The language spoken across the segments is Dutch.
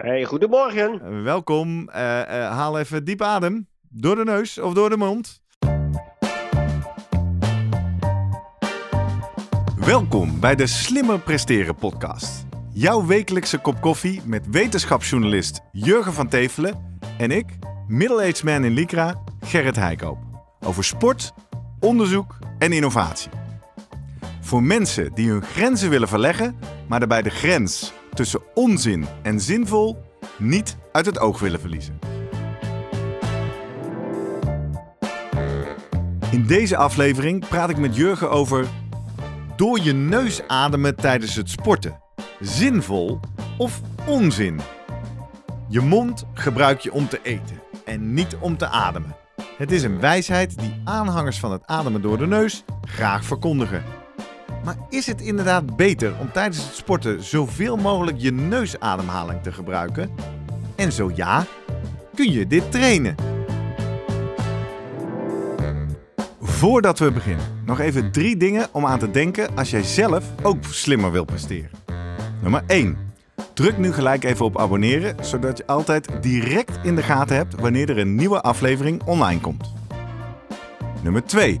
Hey, goedemorgen. Welkom. Uh, uh, haal even diep adem. Door de neus of door de mond. Welkom bij de Slimmer Presteren podcast. Jouw wekelijkse kop koffie met wetenschapsjournalist Jurgen van Tevelen en ik, middle-aged man in Lycra, Gerrit Heikoop. Over sport, onderzoek en innovatie. Voor mensen die hun grenzen willen verleggen, maar daarbij de grens tussen onzin en zinvol niet uit het oog willen verliezen. In deze aflevering praat ik met Jurgen over door je neus ademen tijdens het sporten. Zinvol of onzin? Je mond gebruik je om te eten en niet om te ademen. Het is een wijsheid die aanhangers van het ademen door de neus graag verkondigen. Maar is het inderdaad beter om tijdens het sporten zoveel mogelijk je neusademhaling te gebruiken? En zo ja, kun je dit trainen? Voordat we beginnen, nog even drie dingen om aan te denken als jij zelf ook slimmer wilt presteren. Nummer 1. Druk nu gelijk even op abonneren, zodat je altijd direct in de gaten hebt wanneer er een nieuwe aflevering online komt. Nummer 2.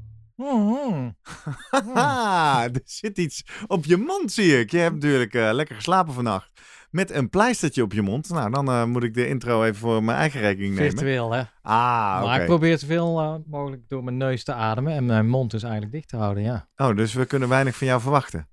Mm-hmm. er zit iets op je mond, zie ik. Je hebt natuurlijk uh, lekker geslapen vannacht. Met een pleistertje op je mond. Nou, dan uh, moet ik de intro even voor mijn eigen rekening nemen. Virtueel, hè? Ah, oké. Maar ik probeer zoveel uh, mogelijk door mijn neus te ademen en mijn mond dus eigenlijk dicht te houden, ja. Oh, dus we kunnen weinig van jou verwachten.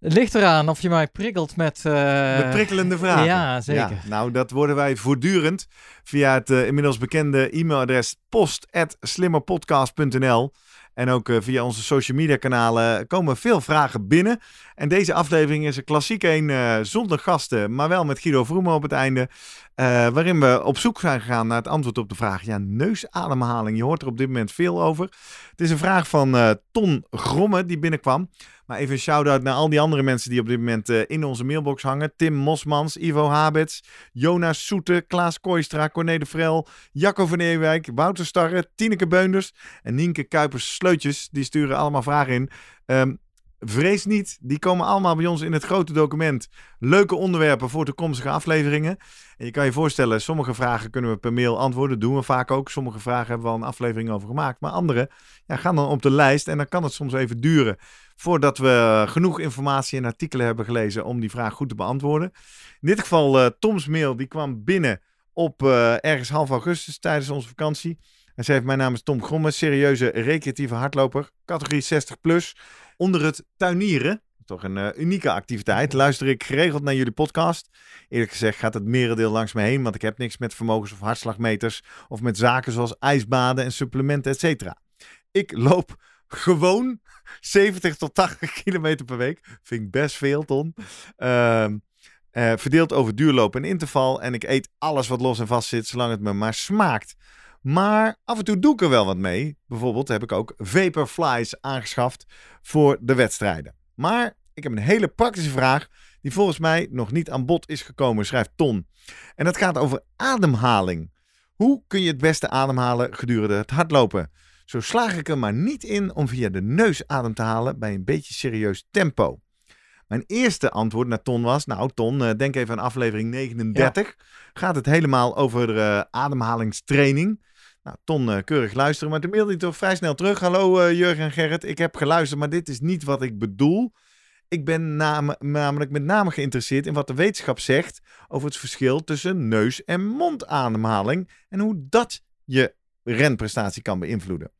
Het ligt eraan of je mij prikkelt met... Uh... Met prikkelende vragen. Ja, zeker. Ja, nou, dat worden wij voortdurend via het uh, inmiddels bekende e-mailadres post.slimmerpodcast.nl. En ook uh, via onze social media kanalen komen veel vragen binnen. En deze aflevering is een klassiek een zonder gasten, maar wel met Guido Vroemen op het einde. Waarin we op zoek zijn gegaan naar het antwoord op de vraag: ja, neusademhaling. Je hoort er op dit moment veel over. Het is een vraag van Ton Gromme die binnenkwam. Maar even een shout-out naar al die andere mensen die op dit moment uh, in onze mailbox hangen. Tim Mosmans, Ivo Habets, Jonas Soete, Klaas Kooistra, Corné de Vrel, Jacco van Ewijk, Wouter Starre, Tineke Beunders en Nienke Kuipers-Sleutjes. Die sturen allemaal vragen in. Um, Vrees niet, die komen allemaal bij ons in het grote document. Leuke onderwerpen voor toekomstige afleveringen. En je kan je voorstellen, sommige vragen kunnen we per mail antwoorden. Dat doen we vaak ook. Sommige vragen hebben we al een aflevering over gemaakt. Maar andere ja, gaan dan op de lijst en dan kan het soms even duren voordat we genoeg informatie en artikelen hebben gelezen om die vraag goed te beantwoorden. In dit geval, uh, Toms mail, die kwam binnen op uh, ergens half augustus tijdens onze vakantie. Hij schreef, mijn naam is Tom Gromme, serieuze recreatieve hardloper, categorie 60 plus, onder het tuinieren. Toch een uh, unieke activiteit. Luister ik geregeld naar jullie podcast. Eerlijk gezegd gaat het merendeel langs me heen, want ik heb niks met vermogens- of hartslagmeters of met zaken zoals ijsbaden en supplementen, et cetera. Ik loop gewoon 70 tot 80 kilometer per week. Vind ik best veel, Ton. Uh, uh, verdeeld over duurloop en interval. En ik eet alles wat los en vast zit, zolang het me maar smaakt. Maar af en toe doe ik er wel wat mee. Bijvoorbeeld heb ik ook Vaporflies aangeschaft voor de wedstrijden. Maar ik heb een hele praktische vraag die volgens mij nog niet aan bod is gekomen, schrijft Ton. En dat gaat over ademhaling. Hoe kun je het beste ademhalen gedurende het hardlopen? Zo slaag ik er maar niet in om via de neus adem te halen bij een beetje serieus tempo. Mijn eerste antwoord naar Ton was: Nou, Ton, eh, denk even aan aflevering 39. Gaat het helemaal over uh, ademhalingstraining? Nou, Ton, uh, keurig luisteren. Maar toen mailde hij toch vrij snel terug. Hallo Jurgen en Gerrit, ik heb geluisterd, maar dit is niet wat ik bedoel. Ik ben nam namelijk met name geïnteresseerd in wat de wetenschap zegt over het verschil tussen neus- en mondademhaling en hoe dat je renprestatie kan beïnvloeden.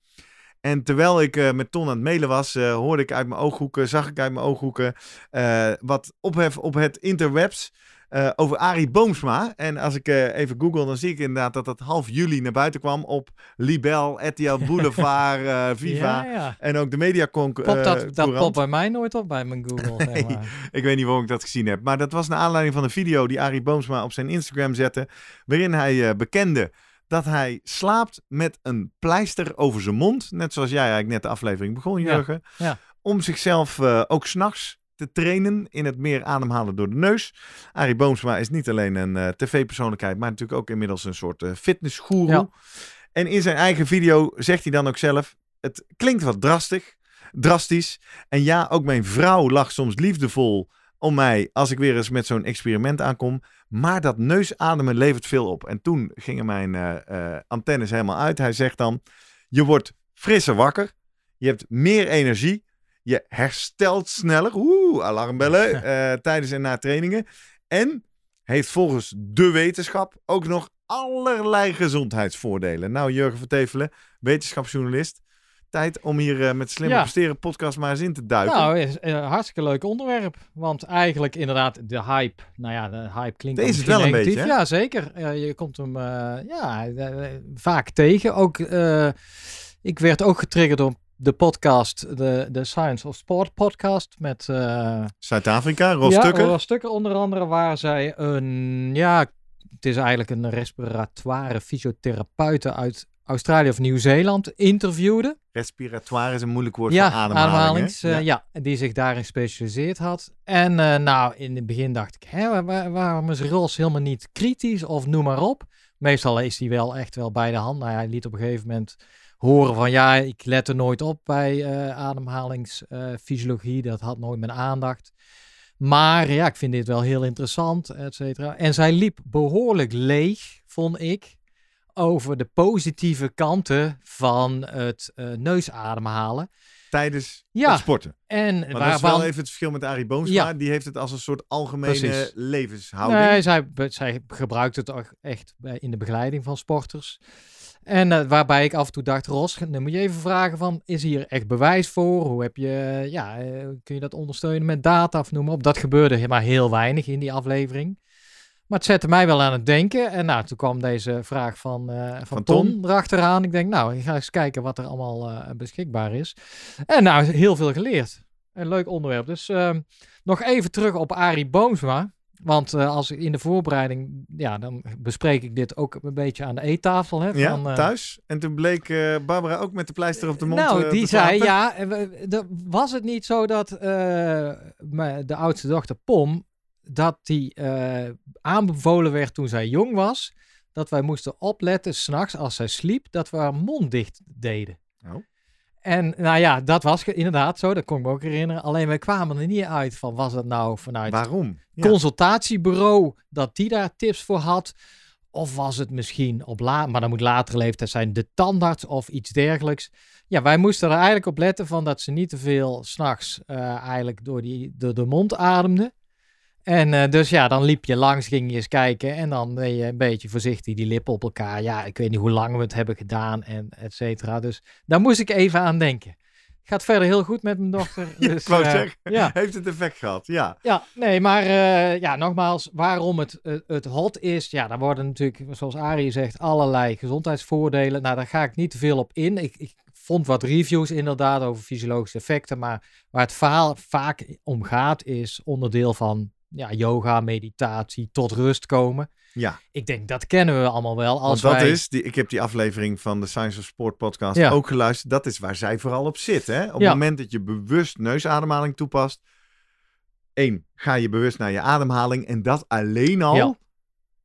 En terwijl ik eh, met Ton aan het mailen was, eh, hoorde ik uit mijn ooghoeken, zag ik uit mijn ooghoeken eh, wat ophef op het interwebs eh, over Arie Boomsma. En als ik eh, even google, dan zie ik inderdaad dat dat half juli naar buiten kwam op Libel, RTL Boulevard, eh, Viva. Ja, ja. En ook de Mediaconk. Popt dat, dat popt bij mij nooit op bij mijn Google. Zeg Nee. maar. Ik weet niet waarom ik dat gezien heb. Maar dat was naar aanleiding van een video die Arie Boomsma op zijn Instagram zette. Waarin hij bekende dat hij slaapt met een pleister over zijn mond. Net zoals jij eigenlijk net de aflevering begon, Jurgen. ja. Om zichzelf ook s'nachts te trainen in het meer ademhalen door de neus. Arie Boomsma is niet alleen een eh, tv-persoonlijkheid, maar natuurlijk ook inmiddels een soort eh fitnessgoeroe. Ja. En in zijn eigen video zegt hij dan ook zelf: Het klinkt wat drastisch, drastisch. En ja, ook mijn vrouw lag soms liefdevol om mij als ik weer eens met zo'n experiment aankom. Maar dat neusademen levert veel op. En toen gingen mijn eh, antennes helemaal uit. Hij zegt dan: Je wordt frisser wakker. Je hebt meer energie. Je herstelt sneller. Oeh, alarmbellen. eh, tijdens en na trainingen. En heeft volgens de wetenschap ook nog allerlei gezondheidsvoordelen. Nou, Jurgen Vertevelen, wetenschapsjournalist. Tijd om hier eh, met Slimmer Ja. Presteren podcast maar eens in te duiken. Nou, is een hartstikke leuk onderwerp. Want eigenlijk inderdaad de hype. Nou ja, de hype klinkt Deze is wel een beetje, negatief. Ja, zeker. Eh, je komt hem eh, ja, eh, vaak tegen. Ook, eh, ik werd ook getriggerd door de podcast, de, de Science of Sport podcast met... eh, Zuid-Afrika, Ros ja, onder andere, waar zij een, ja, het is eigenlijk een respiratoire fysiotherapeute uit Australië of Nieuw-Zeeland interviewde. Respiratoire is een moeilijk woord Ja, voor ademhaling. ademhalings, eh, ja. die zich daarin gespecialiseerd had. En eh, nou, in het begin dacht ik, hè, waar- waar- waarom is Ros helemaal niet kritisch of noem maar op? Meestal is hij wel echt wel bij de hand. Nou, hij liet op een gegeven moment horen van, ja, ik let er nooit op bij eh ademhalingsfysiologie. dat had nooit mijn aandacht. Maar ja, ik vind dit wel heel interessant, et cetera. En zij liep behoorlijk leeg, vond ik, over de positieve kanten van het eh, neusademhalen. Tijdens Ja. het sporten. En Maar dat is wel even het verschil met Arie Boomsma. Ja. Die heeft het als een soort algemene Precies. levenshouding. Nee, zij, zij gebruikt het ook echt in de begeleiding van sporters. En eh, waarbij ik af en toe dacht, Ros, dan moet je even vragen van, is hier echt bewijs voor? Hoe heb je, ja, eh, kun je dat ondersteunen met data of noem maar op? Dat gebeurde maar heel weinig in die aflevering. Maar het zette mij wel aan het denken. En nou, toen kwam deze vraag van, eh, van, Van Ton, Ton. erachteraan. Ik denk, nou, ik ga eens kijken wat er allemaal eh, beschikbaar is. En nou, heel veel geleerd. Een leuk onderwerp. Dus ehm, nog even terug op Arie Boomsma. Want eh, als in de voorbereiding, ja, dan bespreek ik dit ook een beetje aan de eettafel. Hè, Ja, van, eh, thuis. En toen bleek eh, Barbara ook met de pleister op de mond nou, die zei, ja, was het niet zo dat de oudste dochter Pom, dat die aanbevolen werd toen zij jong was, dat wij moesten opletten s'nachts als zij sliep, dat we haar mond dicht deden. Oh. En nou ja, dat was inderdaad zo, dat kon ik me ook herinneren. Alleen wij kwamen er niet uit van, was dat nou vanuit Waarom? Ja. consultatiebureau dat die daar tips voor had? Of was het misschien op la maar dan moet latere leeftijd zijn, de tandarts of iets dergelijks. Ja, wij moesten er eigenlijk op letten van dat ze niet te veel s'nachts eh eigenlijk door, die, door de mond ademde. En eh, dus ja, dan liep je langs, ging je eens kijken en dan ben je een beetje voorzichtig die lippen op elkaar. Ja, ik weet niet hoe lang we het hebben gedaan en et cetera. Dus daar moest ik even aan denken. Gaat verder heel goed met mijn dochter. Ja, dus, ik eh, zeggen, ja. heeft het effect gehad? Ja. Ja, nee, maar eh, ja, nogmaals, waarom het, het, het hot is, ja, daar worden natuurlijk, zoals Arie zegt, allerlei gezondheidsvoordelen. Nou, daar ga ik niet te veel op in. Ik, ik vond wat reviews inderdaad over fysiologische effecten, maar waar het verhaal vaak om gaat, is onderdeel van ja, yoga, meditatie, tot rust komen. Ja, Ik denk, dat kennen we allemaal wel. want Als dat wij... is, die, ik heb die aflevering van de Science of Sport podcast Ja. ook geluisterd. Dat is waar zij vooral op zit. Hè? Op het moment dat je bewust neusademhaling toepast. één, ga je bewust naar je ademhaling. En dat alleen al Ja.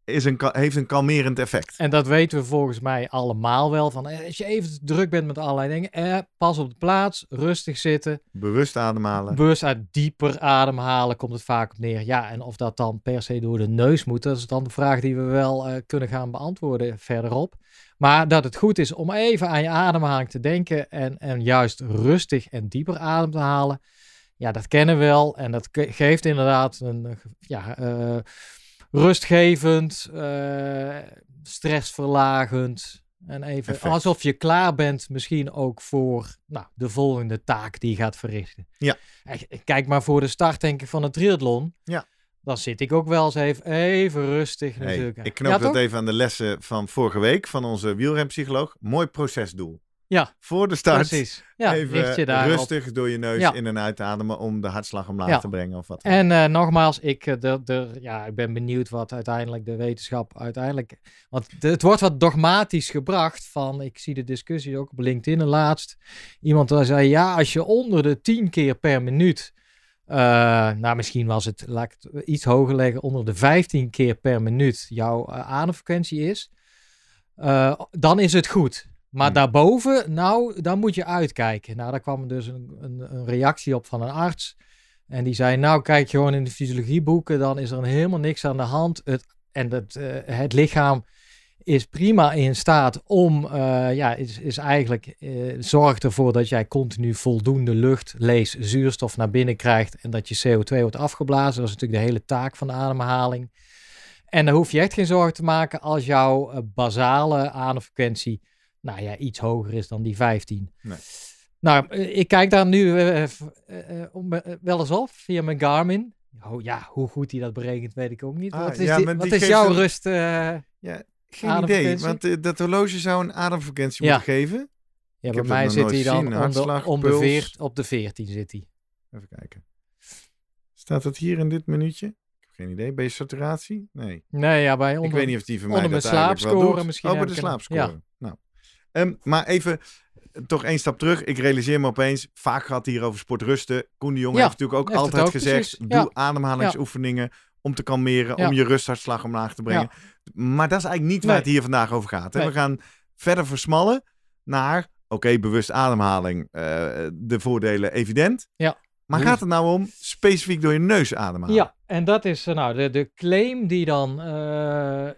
Is een, heeft een kalmerend effect. En dat weten we volgens mij allemaal wel. Van, eh, als je even druk bent met allerlei dingen, eh, pas op de plaats, rustig zitten. Bewust ademhalen. Bewust uit dieper ademhalen komt het vaak op neer. Ja, en of dat dan per se door de neus moet, dat is dan de vraag die we wel eh, kunnen gaan beantwoorden verderop. Maar dat het goed is om even aan je ademhaling te denken en, en juist rustig en dieper adem te halen. Ja, dat kennen we wel. En dat ge- geeft inderdaad een ja, eh, rustgevend, eh, stressverlagend, En even Effect. alsof je klaar bent misschien ook voor nou, de volgende taak die je gaat verrichten. Ja. Kijk maar voor de start denk ik van het triathlon. Ja. Dan zit ik ook wel eens even, even rustig Hey, natuurlijk. ik knoop Ja, dat toch? even aan de lessen van vorige week van onze wielrenpsycholoog. Mooi procesdoel. Ja, Voor de start Precies. Ja, even rustig door je neus Ja. in en uit ademen om de hartslag omlaag Ja. te brengen of wat. En eh, nogmaals, ik, eh, de, de, ja, ik ben benieuwd wat uiteindelijk de wetenschap uiteindelijk... Want de- het wordt wat dogmatisch gebracht van... Ik zie de discussie ook op LinkedIn laatst. Iemand daar zei, ja, als je onder de 10 keer per minuut... eh, nou, misschien was het, laat ik het iets hoger leggen... onder de 15 keer per minuut jouw eh, ademfrequentie is... dan is het goed. Maar Hmm. daarboven, nou, dan moet je uitkijken. Nou, daar kwam dus een, een, een reactie op van een arts... En die zei, nou kijk gewoon in de fysiologieboeken, dan is er helemaal niks aan de hand. Het, en het, eh, het lichaam is prima in staat om, eh, ja, is, is eigenlijk, eh, zorgt ervoor dat jij continu voldoende lucht, lees, zuurstof naar binnen krijgt en dat je CO2 wordt afgeblazen. Dat is natuurlijk de hele taak van de ademhaling. En dan hoef je echt geen zorgen te maken als jouw basale ademfrequentie, nou ja, iets hoger is dan die 15. Nee. Nou, eh, ik kijk daar nu eh, wel eens op via mijn Garmin. Oh ja, hoe goed hij dat berekent, weet ik ook niet. Ah, wat is, ja, die- wat is jouw een- rust? eh, Geen idee, want dat horloge zou een ademfrequentie Ja. moeten geven. ja, bij mij zit hij dan veert, op de 14 zit hij. Even kijken. Staat dat hier in dit minuutje? Ik heb geen idee. Je saturatie? Nee. Nee, ja, bij onder, ik weet niet of die van mij onder dat mijn eigenlijk wel slaapscore doet. misschien Oh, bij de ik Ehm, maar even, eh, toch één stap terug. Ik realiseer me opeens, vaak gaat het hier over sportrusten. Koen de Jong Ja, heeft natuurlijk ook heeft altijd ook gezegd, precies. doe Ja. ademhalingsoefeningen om te kalmeren, om je rusthartslag omlaag te brengen. Maar dat is eigenlijk niet waar Nee. het hier vandaag over gaat. Hè? Nee. We gaan verder versmallen naar, oké, bewust ademhaling, eh, de voordelen evident. Ja. Maar gaat het nou om specifiek door je neus ademhalen? Ja, en dat is eh, nou de, de claim die dan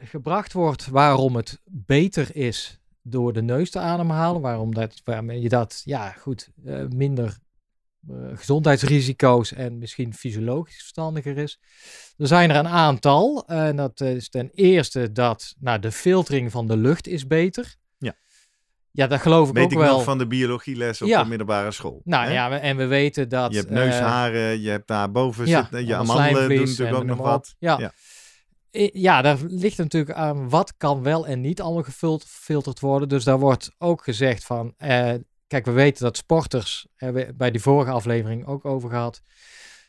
gebracht wordt waarom het beter is door de neus te ademhalen. Waarom dat, waarmee je dat, ja goed, eh, minder eh, gezondheidsrisico's en misschien fysiologisch verstandiger is. Er zijn er een aantal. En dat is ten eerste dat nou, de filtering van de lucht is beter. Ja. Ja, dat geloof ik Weet ook ik wel. nog van de biologieles op Ja. de middelbare school. Nou hè? ja, en we weten dat... Je hebt eh, neusharen, je hebt daar boven ja, zitten, je amandelen doen natuurlijk ook nog wat. Ja. Ja. Ja, daar ligt natuurlijk aan wat kan wel en niet allemaal gefil- gefilterd worden. Dus daar wordt ook gezegd van, eh, kijk, we weten dat sporters, hebben we bij die vorige aflevering ook over gehad,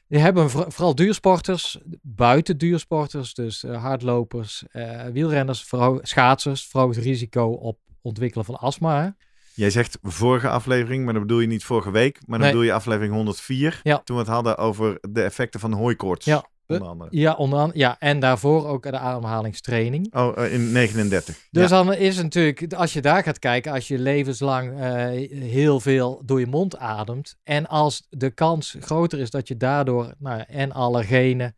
die hebben voor- vooral duursporters, buiten duursporters, dus eh, hardlopers, eh, wielrenners, schaatsers, verhoogt risico op ontwikkelen van astma. Hè? Jij zegt vorige aflevering, maar dan bedoel je niet vorige week, maar dan Nee. bedoel je aflevering 104. Ja. Toen we het hadden over de effecten van hooikoorts. Ja. Onder andere. Ja, onder andere, ja, en daarvoor ook de ademhalingstraining. Oh, eh, in 39. Dus ja. dan is het natuurlijk, als je daar gaat kijken, als je levenslang eh, heel veel door je mond ademt. En als de kans groter is dat je daardoor nou, en allergenen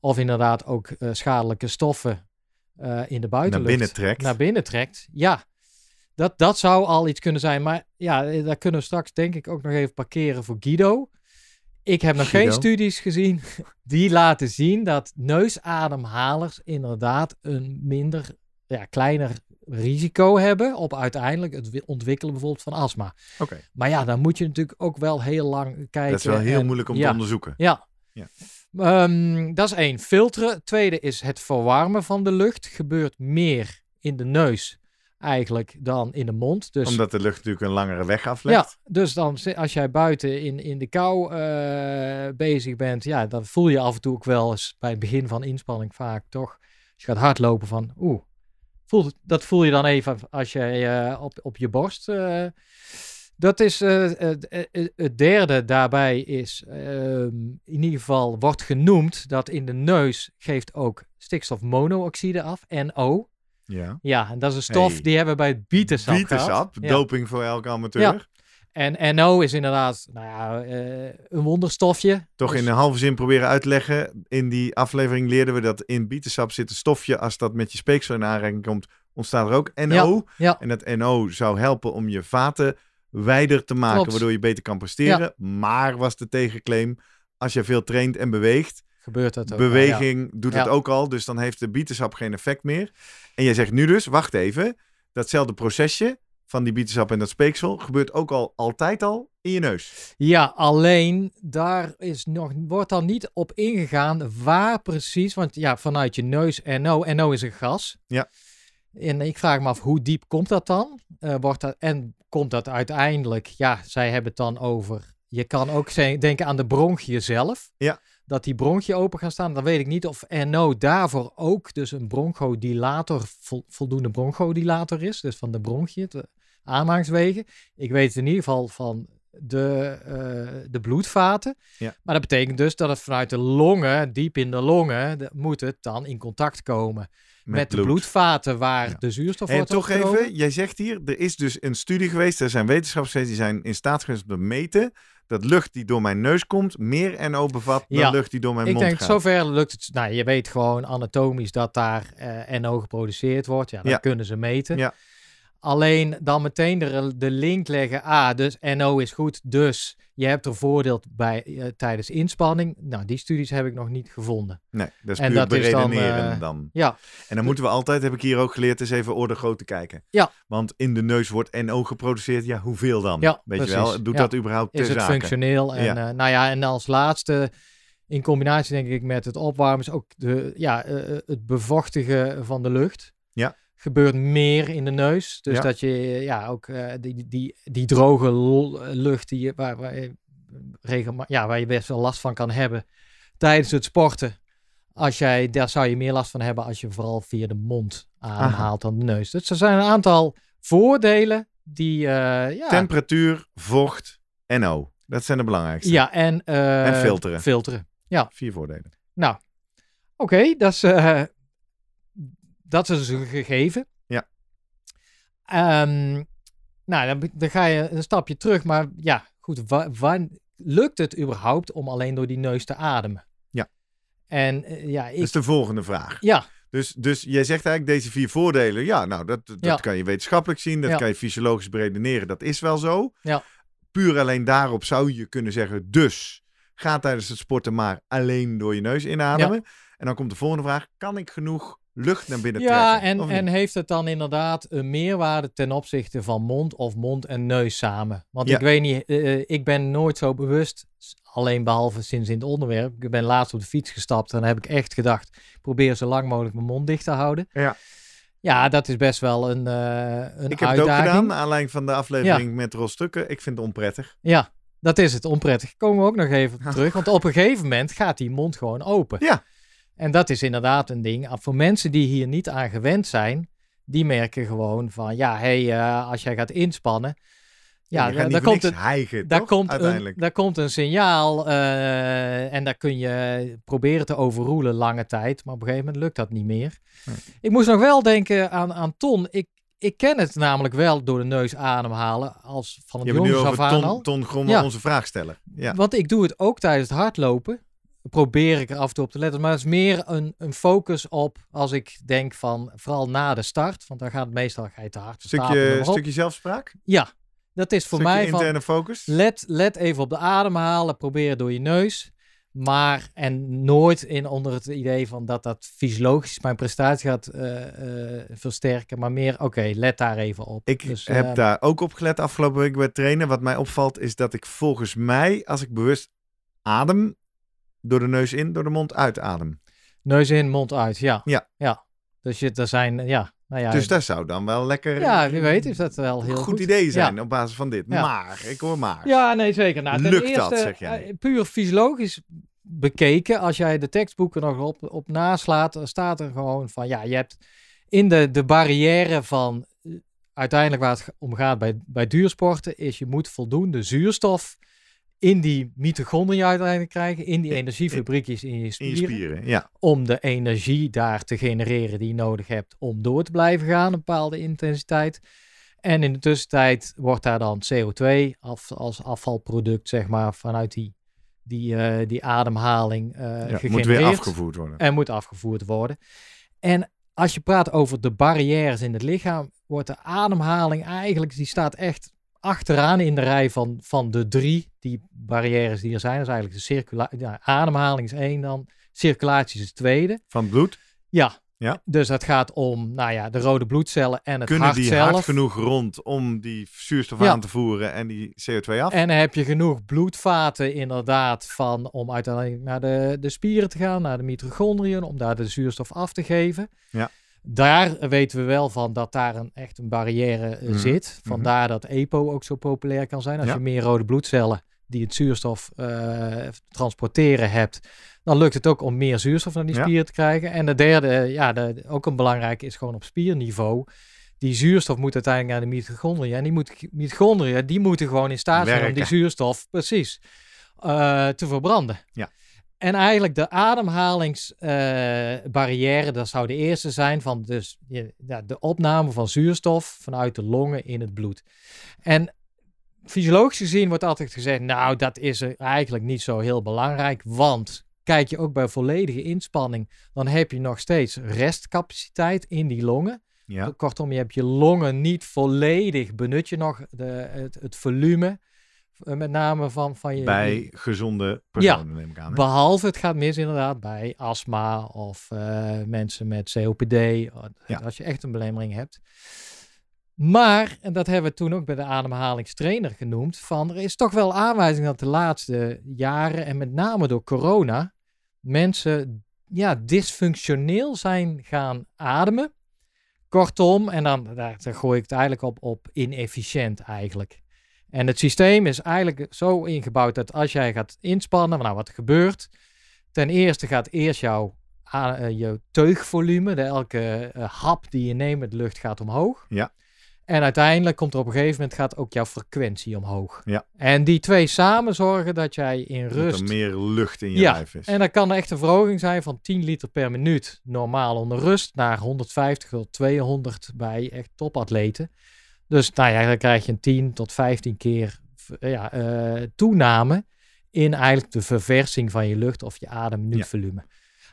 of inderdaad ook eh, schadelijke stoffen in de naar buitenlucht binnen trekt. naar binnen trekt. Ja, dat, dat zou al iets kunnen zijn. Maar ja, daar kunnen we straks denk ik ook nog even parkeren voor Guido. Ik heb nog geen studies gezien die laten zien dat neusademhalers inderdaad een minder, ja, kleiner risico hebben op uiteindelijk het wi- ontwikkelen bijvoorbeeld van astma. Oké, Maar ja, dan moet je natuurlijk ook wel heel lang kijken. dat is wel heel en- moeilijk om ja, te onderzoeken. ja. Ja. Ehm, dat is één. Filteren. Tweede is het verwarmen van de lucht. Gebeurt meer in de neus eigenlijk dan in de mond. Dus, Omdat de lucht natuurlijk een langere weg aflegt. ja, dus dan als jij buiten in, in de kou eh, bezig bent, ja, dan voel je af en toe ook wel eens bij het begin van inspanning vaak toch. Als je gaat hardlopen van, oeh, voelt, dat voel je dan even als je eh, op, op je borst. eh, dat is het derde daarbij is ehm, in ieder geval wordt genoemd dat in de neus geeft ook stikstofmonoxide af, NO. Ja. Ja, en dat is een stof Hey. die hebben we bij het bietensap. Bietensap, Ja. doping voor elke amateur. Ja. En NO is inderdaad nou ja, eh, een wonderstofje. Toch Dus- in een halve zin proberen uit te leggen. In die aflevering leerden we dat in bietensap zit een stofje. Als dat met je speeksel in aanraking komt, ontstaat er ook NO. En dat NO zou helpen om je vaten wijder te maken, Klopt. waardoor je beter kan presteren. Maar was de tegenclaim, als je veel traint en beweegt, gebeurt dat ook. ja. beweging doet het ook al, dus dan heeft de bietensap geen effect meer. En jij zegt nu dus, wacht even, datzelfde procesje van die bietensap en dat speeksel gebeurt ook al altijd al in je neus. Ja, alleen daar is nog, wordt dan niet op ingegaan waar precies. Want ja, vanuit je neus NO, NO is een gas. Ja. En ik vraag me af, hoe diep komt dat dan? Eh, wordt dat, en komt dat uiteindelijk, ja, zij hebben het dan over. Je kan ook denken aan de bronchiën zelf. Ja. Dat die bronchiën open gaan staan. Dan weet ik niet of NO daarvoor ook dus een bronchodilator, vol- voldoende bronchodilator is. Dus van de bronchiën, de aanmangswegen. Ik weet in ieder geval van de, eh, de bloedvaten. Ja. Maar dat betekent dus dat het vanuit de longen, diep in de longen, de- moet het dan in contact komen met, de bloed. bloedvaten waar Ja. de zuurstof En wordt toch opgenomen. even, jij zegt hier, er is dus een studie geweest, er zijn wetenschappers die zijn in staat geweest om te meten dat lucht die door mijn neus komt meer NO bevat dan Ja. lucht die door mijn Ik mond denk, gaat. zover lukt het. Nou, je weet gewoon anatomisch dat daar eh NO geproduceerd wordt. Ja, dat Ja. kunnen ze meten. Ja. Alleen dan meteen de, de link leggen. Ah, dus NO is goed. Dus je hebt er voordeel bij eh, tijdens inspanning. Nou, die studies heb ik nog niet gevonden. Nee, dat is En puur is dan, beredeneren eh, dan. Ja, En dan moeten we altijd, heb ik hier ook geleerd, eens even orde groot te kijken. Ja. Want in de neus wordt NO geproduceerd. Ja, hoeveel dan? Ja, Weet je wel? Doet Ja. dat überhaupt is het functioneel. En, Ja. eh, nou ja, en als laatste, in combinatie denk ik met het opwarmen, is ook de, ja, het bevochtigen van de lucht. Ja. Gebeurt meer in de neus. Dus Ja. dat je eh, ja, ook eh, die, die, die droge l- lucht die je, waar, waar, je regelma- ja, waar je best wel last van kan hebben tijdens het sporten. Als jij, daar zou je meer last van hebben als je vooral via de mond ademhaalt dan de neus. Dus er zijn een aantal voordelen die, eh, ja, Temperatuur, vocht, NO. Dat zijn de belangrijkste. ja, en, eh, En filteren. filteren. Vier voordelen. Nou, oké, dat is, eh, dat is dus een gegeven. Ja. Ehm, nou, dan, dan ga je een stapje terug, maar ja, goed, wa- wa- lukt het überhaupt om alleen door die neus te ademen? Ja. En eh, ja, ik, Dat is de volgende vraag. ja, Dus, dus jij zegt eigenlijk deze vier voordelen. Ja, nou, dat, dat Ja. kan je wetenschappelijk zien. Dat Ja. kan je fysiologisch beredeneren. Dat is wel zo. Ja. Puur alleen daarop zou je kunnen zeggen. Dus ga tijdens het sporten maar alleen door je neus inademen. En dan komt de volgende vraag. Kan ik genoeg lucht naar binnen ja trekken? en, of niet? en heeft het dan inderdaad een meerwaarde ten opzichte van mond of mond en neus samen? Want Ja. ik weet niet, eh, ik ben nooit zo bewust, alleen behalve sinds in het onderwerp. Ik ben laatst op de fiets gestapt en dan heb ik echt gedacht, probeer zo lang mogelijk mijn mond dicht te houden. Ja. Ja, dat is best wel een, eh een ik heb het ook uitdaging. gedaan, naar aanleiding van de aflevering met Ros Stukken. Ik vind het onprettig. Ja, dat is het, onprettig. Komen we ook nog even terug, want op een gegeven moment gaat die mond gewoon open. Ja. En dat is inderdaad een ding. Ah, Voor mensen die hier niet aan gewend zijn, die merken gewoon van, ja, hé, hey, eh, als jij gaat inspannen, ja, daar, komt een, daar toch? komt een, Uiteindelijk. daar komt een signaal eh, en daar kun je proberen te overroelen lange tijd, maar op een gegeven moment lukt dat niet meer. Nee. Ik moest nog wel denken aan, aan Ton. Ik, ik ken het namelijk wel door de neus ademhalen als van het jongens af over aan Ton, ton Grommel, Ja. onze vraagsteller. Ja. Want ik doe het ook tijdens het hardlopen. Probeer ik er af en toe op te letten. Maar het is meer een, een focus op als ik denk van, vooral na de start. Want dan gaat het meestal ga je te hard. Stukje, stukje zelfspraak? Ja, dat is voor stukje mij van, interne focus? let, let even op de ademhalen. Probeer door je neus. Maar, en nooit in onder het idee van dat dat fysiologisch mijn prestatie gaat eh, eh, versterken. Maar meer, oké, let daar even op. Ik Dus, heb eh, daar ook op gelet afgelopen week bij trainen. Wat mij opvalt is dat ik volgens mij, als ik bewust adem, door de neus in, door de mond uitadem. Neus in, mond uit, ja. Ja. ja. Dus je, er zijn, ja, nou ja. dus dat zou dan wel lekker ja, wie weet is dat wel heel goed. goed, idee zijn Ja. op basis van dit. Ja. Maar, ik hoor maar. Ja, nee, zeker. Nou, Lukt eerste, dat, zeg jij? eh, puur fysiologisch bekeken, als jij de tekstboeken nog op, op naslaat, dan staat er gewoon van, ja, je hebt in de, de barrière van, eh, uiteindelijk waar het om gaat bij, bij duursporten, is je moet voldoende zuurstof in die mitochondriën uiteindelijk krijgen, in die energiefabriekjes in je In je spieren, ja. om de energie daar te genereren die je nodig hebt om door te blijven gaan, een bepaalde intensiteit. En in de tussentijd wordt daar dan CO2 af, als afvalproduct, zeg maar, vanuit die, die, eh, die ademhaling eh ja. gegenereerd. Moet weer afgevoerd worden. En moet afgevoerd worden. En als je praat over de barrières in het lichaam, wordt de ademhaling eigenlijk, die staat echt achteraan in de rij van, van de drie die barrières die er zijn. Dat is eigenlijk de circulatie. Ja, ademhaling is één dan, circulatie is het tweede. Van bloed? Ja, Ja. Dus het gaat om nou ja, de rode bloedcellen en het Kunnen hart die zelf. hard genoeg rond om die zuurstof Ja. aan te voeren en die CO2 af? En dan heb je genoeg bloedvaten inderdaad van, om uiteindelijk naar de, de spieren te gaan, naar de mitochondriën, om daar de zuurstof af te geven. Ja. Daar weten we wel van dat daar een, echt een barrière eh, Mhm. zit. Vandaar dat EPO ook zo populair kan zijn. Als Ja. je meer rode bloedcellen die het zuurstof eh, transporteren hebt, dan lukt het ook om meer zuurstof naar die Ja. spieren te krijgen. En de derde, ja, de, ook een belangrijke is gewoon op spierniveau. Die zuurstof moet uiteindelijk naar de mitochondriën. En die moet, mitochondriën die moeten gewoon in staat zijn om die zuurstof precies eh, te verbranden. Ja. En eigenlijk de ademhalingsbarrière, barrière, dat zou de eerste zijn van dus, ja, de opname van zuurstof vanuit de longen in het bloed. En fysiologisch gezien wordt altijd gezegd, nou dat is er eigenlijk niet zo heel belangrijk, want kijk je ook bij volledige inspanning, dan heb je nog steeds restcapaciteit in die longen. Ja. Kortom, je hebt je longen niet volledig, benut je nog de, het, het volume, met name van, van je... Bij gezonde personen, neem ik aan. hè? Behalve het gaat mis inderdaad bij astma of eh, mensen met COPD, Ja. als je echt een belemmering hebt. Maar, en dat hebben we toen ook bij de ademhalingstrainer genoemd, van er is toch wel aanwijzing dat de laatste jaren en met name door corona mensen ja, dysfunctioneel zijn gaan ademen. Kortom, en dan daar, daar gooi ik het eigenlijk op, op inefficiënt eigenlijk. En het systeem is eigenlijk zo ingebouwd dat als jij gaat inspannen, nou wat gebeurt. Ten eerste gaat eerst jouw, eh, jouw teugvolume, de elke eh, hap die je neemt met lucht gaat omhoog. Ja. En uiteindelijk komt er op een gegeven moment gaat ook jouw frequentie omhoog. Ja. En die twee samen zorgen dat jij in Dat rust er meer lucht in je Ja, lijf is. en dan kan echt een verhoging zijn van 10 liter per minuut normaal onder rust naar 150 tot 200 bij echt topatleten. Dus nou ja, dan krijg je een 10 tot 15 keer v- ja, eh, toename in eigenlijk de verversing van je lucht of je ademminuutvolume.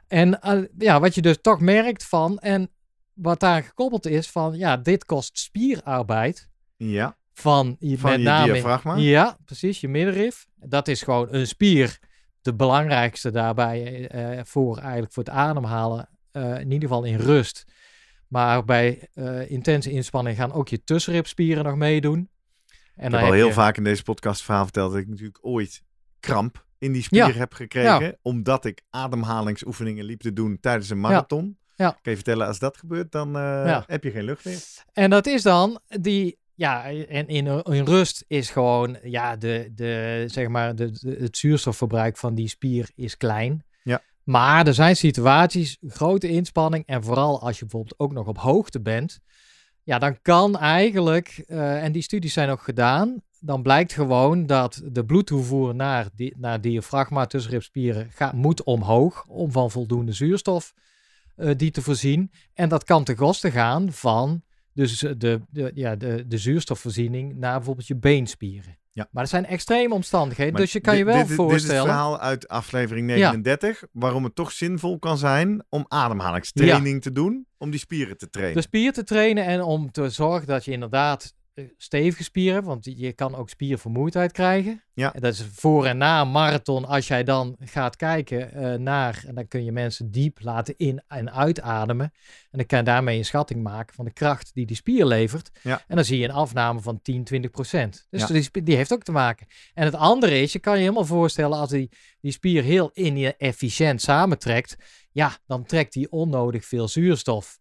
En eh, ja, wat je dus toch merkt van, en wat daar gekoppeld is van, ja, dit kost spierarbeid ja, van, je- van met je name diafragma. ja, precies, je middenrif. Dat is gewoon een spier. De belangrijkste daarbij eh, voor eigenlijk voor het ademhalen, eh, in ieder geval in rust. Maar bij eh, intense inspanning gaan ook je tussenribspieren nog meedoen. En Ik heb al heel je- vaak in deze podcast verhaal verteld dat ik natuurlijk ooit kramp in die spier Ja. heb gekregen. Omdat ik ademhalingsoefeningen liep te doen tijdens een marathon. Ja. Kan je vertellen, als dat gebeurt, dan eh, heb je geen lucht meer. En dat is dan die, ja, en in, in rust is gewoon, ja, de, de, zeg maar, de, de- het zuurstofverbruik van die spier is klein. Maar er zijn situaties, grote inspanning, en vooral als je bijvoorbeeld ook nog op hoogte bent, ja, dan kan eigenlijk, eh, en die studies zijn ook gedaan, dan blijkt gewoon dat de bloedtoevoer naar, di naar diafragma, tussenribspieren, gaat, moet omhoog om van voldoende zuurstof eh, die te voorzien. En dat kan ten koste gaan van dus de, de, ja, de, de zuurstofvoorziening naar bijvoorbeeld je beenspieren. Ja. Maar er zijn extreme omstandigheden, Maar dus je kan je wel dit, Dit is het voorstellen. verhaal uit aflevering 39, waarom het toch zinvol kan zijn om ademhalingstraining te doen, om die spieren te trainen. de spier te trainen en om te zorgen dat je inderdaad stevige spieren want je kan ook spiervermoeidheid krijgen. Ja. En dat is voor en na een marathon, als jij dan gaat kijken eh, naar, en dan kun je mensen diep laten in- en uitademen. En dan kan je daarmee een schatting maken van de kracht die die spier levert. Ja. En dan zie je een afname van 10, 20 procent. Dus Ja. die, die heeft ook te maken. En het andere is, je kan je helemaal voorstellen als die, die spier heel inefficiënt samentrekt. Ja, dan trekt die onnodig veel zuurstof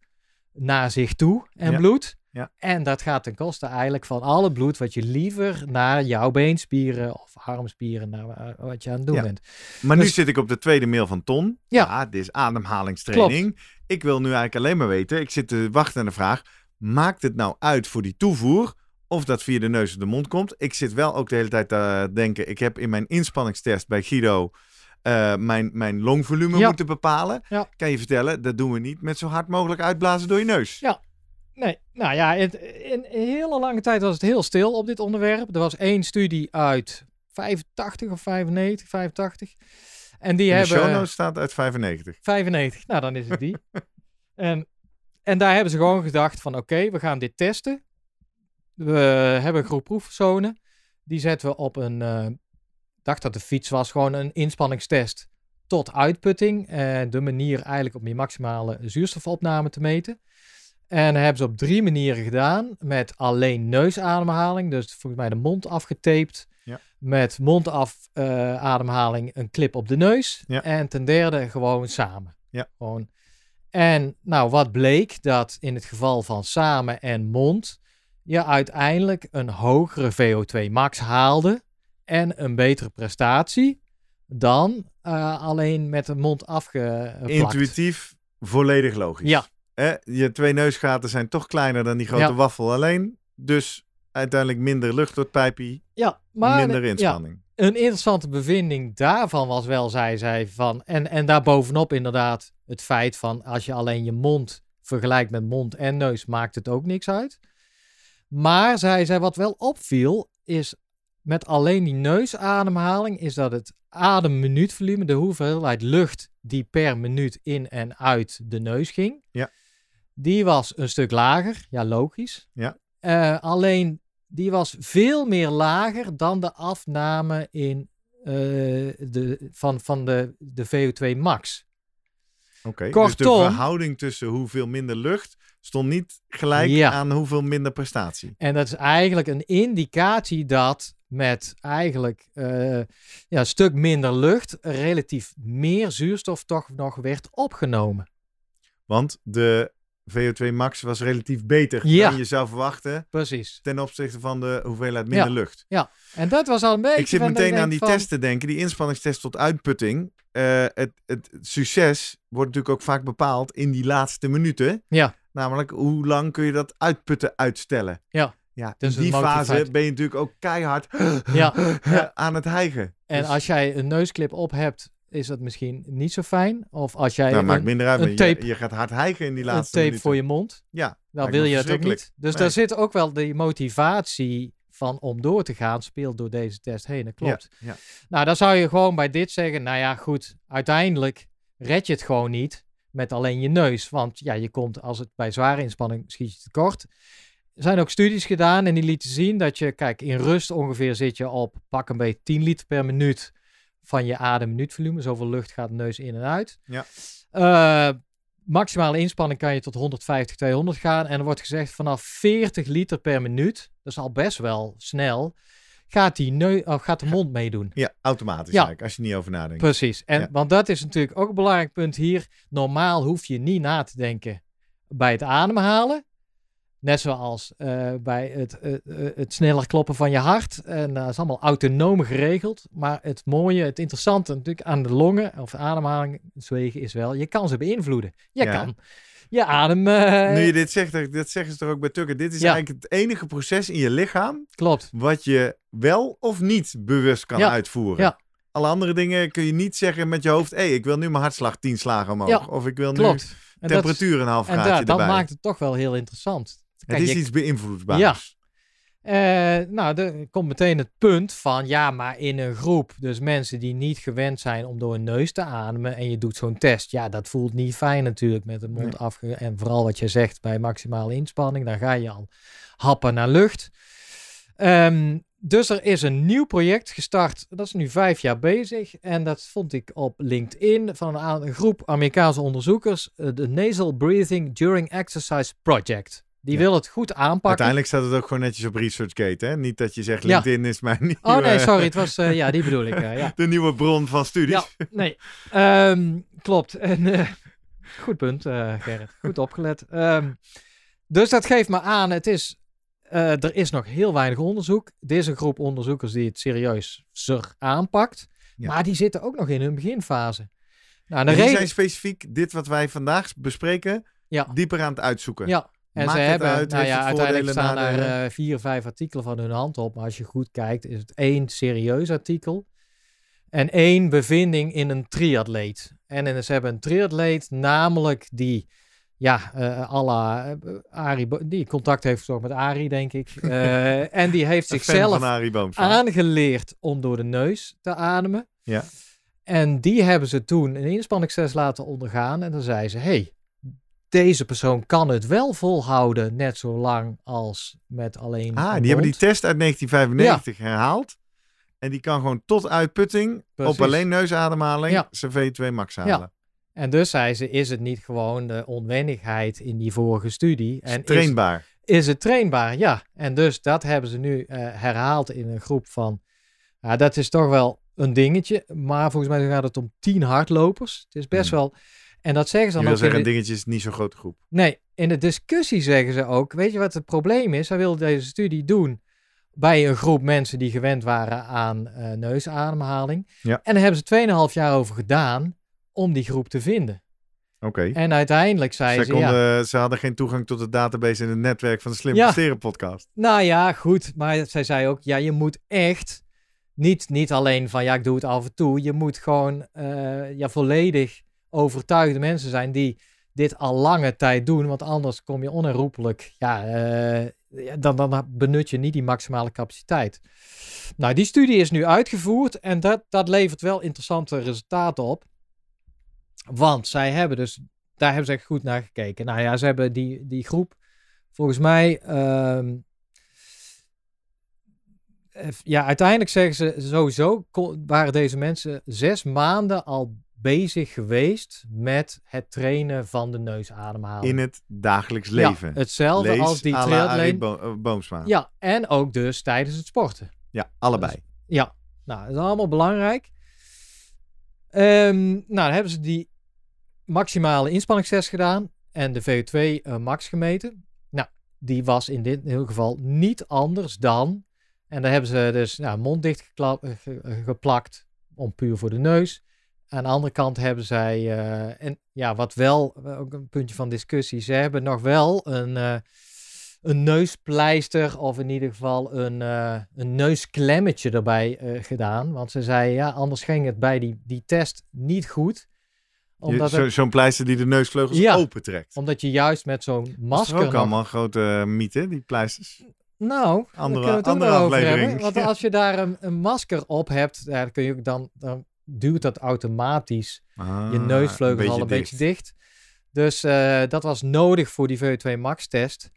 naar zich toe en bloed. Ja. En dat gaat ten koste eigenlijk van alle bloed wat je liever naar jouw beenspieren of armspieren, naar eh, wat je aan het doen Ja. bent. maar nu dus- zit ik op de tweede mail van Ton. Ja. dit is ademhalingstraining. Ik wil nu eigenlijk alleen maar weten, ik zit te wachten aan de vraag, maakt het nou uit voor die toevoer of dat via de neus of de mond komt? Ik zit wel ook de hele tijd te denken, ik heb in mijn inspanningstest bij Guido eh, mijn, mijn longvolume Ja. moeten bepalen. Ja. Kan je vertellen, dat doen we niet met zo hard mogelijk uitblazen door je neus. Ja. Nee, nou ja, het, in een hele lange tijd was het heel stil op dit onderwerp. Er was één studie uit 85 of 95, 85. En die In de hebben... show notes staat uit 95. 95, nou dan is het die. en, en daar hebben ze gewoon gedacht van oké, we gaan dit testen. We hebben een groep proefpersonen. Die zetten we op een, eh, dacht dat de fiets was, gewoon een inspanningstest. tot uitputting. Uh, de manier eigenlijk om je maximale zuurstofopname te meten. En dat hebben ze op drie manieren gedaan. Met alleen neusademhaling, dus volgens mij de mond afgetaped. Ja. Met mondafademhaling een clip op de neus. Ja. En ten derde gewoon samen. Ja. Gewoon. En nou, wat bleek? Dat in het geval van samen en mond je uiteindelijk een hogere VO2 max haalde en een betere prestatie dan uh, alleen met de mond afgeplakt. Intuïtief, volledig logisch. Ja. Eh, je twee neusgaten zijn toch kleiner dan die grote Ja. waffel alleen. Dus uiteindelijk minder lucht door het pijpje, Ja, maar minder inspanning. een interessante bevinding daarvan was wel, zei zij, van, en, en daarbovenop inderdaad het feit van als je alleen je mond vergelijkt met mond en neus, maakt het ook niks uit. Maar zei zij, wat wel opviel, is met alleen die neusademhaling, is dat het ademminuutvolume, de hoeveelheid lucht die per minuut in en uit de neus ging, Ja. Die was een stuk lager. Ja, logisch. Ja. Eh, alleen die was veel meer lager dan de afname in, eh, de, van, van de, de VO2 max. Oké, dus de verhouding tussen hoeveel minder lucht stond niet gelijk Ja. aan hoeveel minder prestatie. En dat is eigenlijk een indicatie dat met eigenlijk eh, ja, een stuk minder lucht relatief meer zuurstof toch nog werd opgenomen. Want de VO2 max was relatief beter Ja. dan je zou verwachten Precies. ten opzichte van de hoeveelheid minder Ja. lucht. En dat was al een beetje. Ik zit meteen aan die van- test te denken, die inspanningstest tot uitputting. Eh, het, het succes wordt natuurlijk ook vaak bepaald in die laatste minuten. Ja. Namelijk, hoe lang kun je dat uitputten uitstellen? Ja. Ja, Dus in die fase ben je natuurlijk ook keihard Ja. Ja. aan het hijgen. En Dus- als jij een neusklip op hebt, is dat misschien niet zo fijn. Of als jij nou, maakt een, minder uit, een maar je- tape- je, gaat hard hijgen in die een laatste tape minuten. voor je mond, Ja, dan wil je het ook niet. Dus Nee. daar zit ook wel die motivatie van om door te gaan, speelt door deze test heen. Dat klopt. Ja, ja. Nou, dan zou je gewoon bij dit zeggen, nou ja, goed, uiteindelijk red je het gewoon niet met alleen je neus. Want ja, je komt als het bij zware inspanning schiet je tekort. Er zijn ook studies gedaan en die lieten zien dat je, kijk, in rust ongeveer zit je op pak een beetje 10 liter per minuut van je ademminuutvolume. Zoveel lucht gaat de neus in en uit. Ja. Eh, maximale inspanning kan je tot 150, 200 gaan. En er wordt gezegd vanaf 40 liter per minuut, dat is al best wel snel, gaat, die neu of gaat de mond meedoen. Ja, automatisch Ja. eigenlijk, als je niet over nadenkt. Precies. En, Ja. Want dat is natuurlijk ook een belangrijk punt hier. Normaal hoef je niet na te denken bij het ademhalen. Net zoals eh, bij het, eh, eh, het sneller kloppen van je hart. En dat is allemaal autonoom geregeld. Maar het mooie, het interessante natuurlijk aan de longen of ademhaling, zwegen is wel, je kan ze beïnvloeden. Je Ja. kan je adem... Nu je dit zegt, dat dat zeggen ze toch ook bij Tucker. Dit is Ja. eigenlijk het enige proces in je lichaam Klopt. wat je wel of niet bewust kan Ja. uitvoeren. Ja. Alle andere dingen kun je niet zeggen met je hoofd, hé, ik wil nu mijn hartslag 10 slagen omhoog. Ja, Of ik wil nu Klopt. En dat is- temperatuur een half En graadje daar, dat erbij. maakt het toch wel heel interessant. Het Kijk, is je- iets beïnvloedbaars. Ja. Eh, nou, er komt meteen het punt van ja, maar in een groep, dus mensen die niet gewend zijn om door hun neus te ademen en je doet zo'n test, ja, dat voelt niet fijn natuurlijk met de mond Nee. afge... En vooral wat je zegt bij maximale inspanning, dan ga je al happen naar lucht. Ehm, dus er is een nieuw project gestart, dat is nu vijf jaar bezig en dat vond ik op LinkedIn van een, een groep Amerikaanse onderzoekers, eh, de Nasal Breathing During Exercise Project. Die Ja. wil het goed aanpakken. Uiteindelijk staat het ook gewoon netjes op ResearchGate. Hè? Niet dat je zegt, Ja. LinkedIn is mijn nieuwe, Oh nee, sorry, het was, eh, ja, die bedoel ik, eh, ja. de nieuwe bron van studies. Ja, nee, Ehm, klopt. En, eh, goed punt, Gerrit, goed opgelet. Ehm, dus dat geeft me aan, het is, er is nog heel weinig onderzoek. Er is een groep onderzoekers die het serieus aanpakt, Ja. maar die zitten ook nog in hun beginfase. Nou, de die reden, zijn specifiek dit wat wij vandaag bespreken, Ja. dieper aan het uitzoeken. Ja, en Maakt ze hebben, uit? nou ja, uiteindelijk staan er eh, vier, vijf artikelen van hun hand op. Maar als je goed kijkt, is het één serieus artikel en één bevinding in een triatleet. En in- ze hebben een triatleet, namelijk die, ja, eh alla, eh, Arie, die contact heeft gezocht met Arie, denk ik. En die heeft zichzelf aangeleerd om door de neus te ademen. Ja. En die hebben ze toen een inspanningstest laten ondergaan. En dan zei ze, hey, deze persoon kan het wel volhouden net zo lang als met alleen Ah, die hebben die test uit 1995 herhaald. En die kan gewoon tot uitputting Precies. op alleen neusademhaling Ja. zijn V2 max halen. En dus zei ze, is het niet gewoon de onwennigheid in die vorige studie? En is, trainbaar. is het trainbaar? Ja. En dus dat hebben ze nu eh, herhaald in een groep van, ja, dat is toch wel een dingetje. Maar volgens mij gaat het om tien hardlopers. Het is best Hmm. wel... En dat zeggen ze Je dan wil ook in zeggen, de- een dingetje is niet zo'n grote groep. Nee, in de discussie zeggen ze ook, weet je wat het probleem is? Zij wilden deze studie doen bij een groep mensen die gewend waren aan eh, neusademhaling. Ja. En daar hebben ze 2,5 jaar over gedaan om die groep te vinden. Oké. En uiteindelijk Ze, zeiden ze, ja, ze hadden geen toegang tot de database in het netwerk van de Slim Ja. Podcast. nou ja, goed. Maar zij zei ook, ja, je moet echt niet, niet alleen van, ja, ik doe het af en toe. Je moet gewoon eh, ja, volledig overtuigde mensen zijn die dit al lange tijd doen. Want anders kom je onherroepelijk, ja, eh, ja, dan, dan benut je niet die maximale capaciteit. Nou, die studie is nu uitgevoerd en dat, dat levert wel interessante resultaten op. Want zij hebben dus, daar hebben ze echt goed naar gekeken. Nou ja, ze hebben die, die groep, volgens mij, ehm, eh, ja, uiteindelijk zeggen ze sowieso waren deze mensen zes maanden al bezig geweest met het trainen van de neusademhaling. In het dagelijks Ja, leven. hetzelfde Lees als die Bo- eh, Boomsma. Ja. Ja, en ook dus tijdens het sporten. allebei. Ja, nou, dat is allemaal belangrijk. Ehm, nou, dan hebben ze die maximale inspanningstest gedaan en de VO2 eh, max gemeten. Nou, die was in dit in geval niet anders dan. En daar hebben ze dus nou, mond dicht ge- eh, geplakt, om puur voor de neus. Aan de andere kant hebben zij, eh, en ja, wat wel, eh, ook een puntje van discussie, ze hebben nog wel een, eh, een neuspleister of in ieder geval een, een neusklemmetje erbij gedaan. Want ze zei, ja, anders ging het bij die, die test niet goed. Omdat, zo- Zo'n pleister die de neusvleugels Ja. opentrekt. omdat je juist met zo'n Dat is masker ook nog- allemaal een grote mythe, die pleisters. Nou, Andere- daar kunnen we het ook andere aflevering. hebben. Want als je daar een, een masker op hebt, dan, kun je ook dan, dan duwt dat automatisch Ah, je neusvleugels al een beetje dicht. Dus eh, dat was nodig voor die VO2 max test.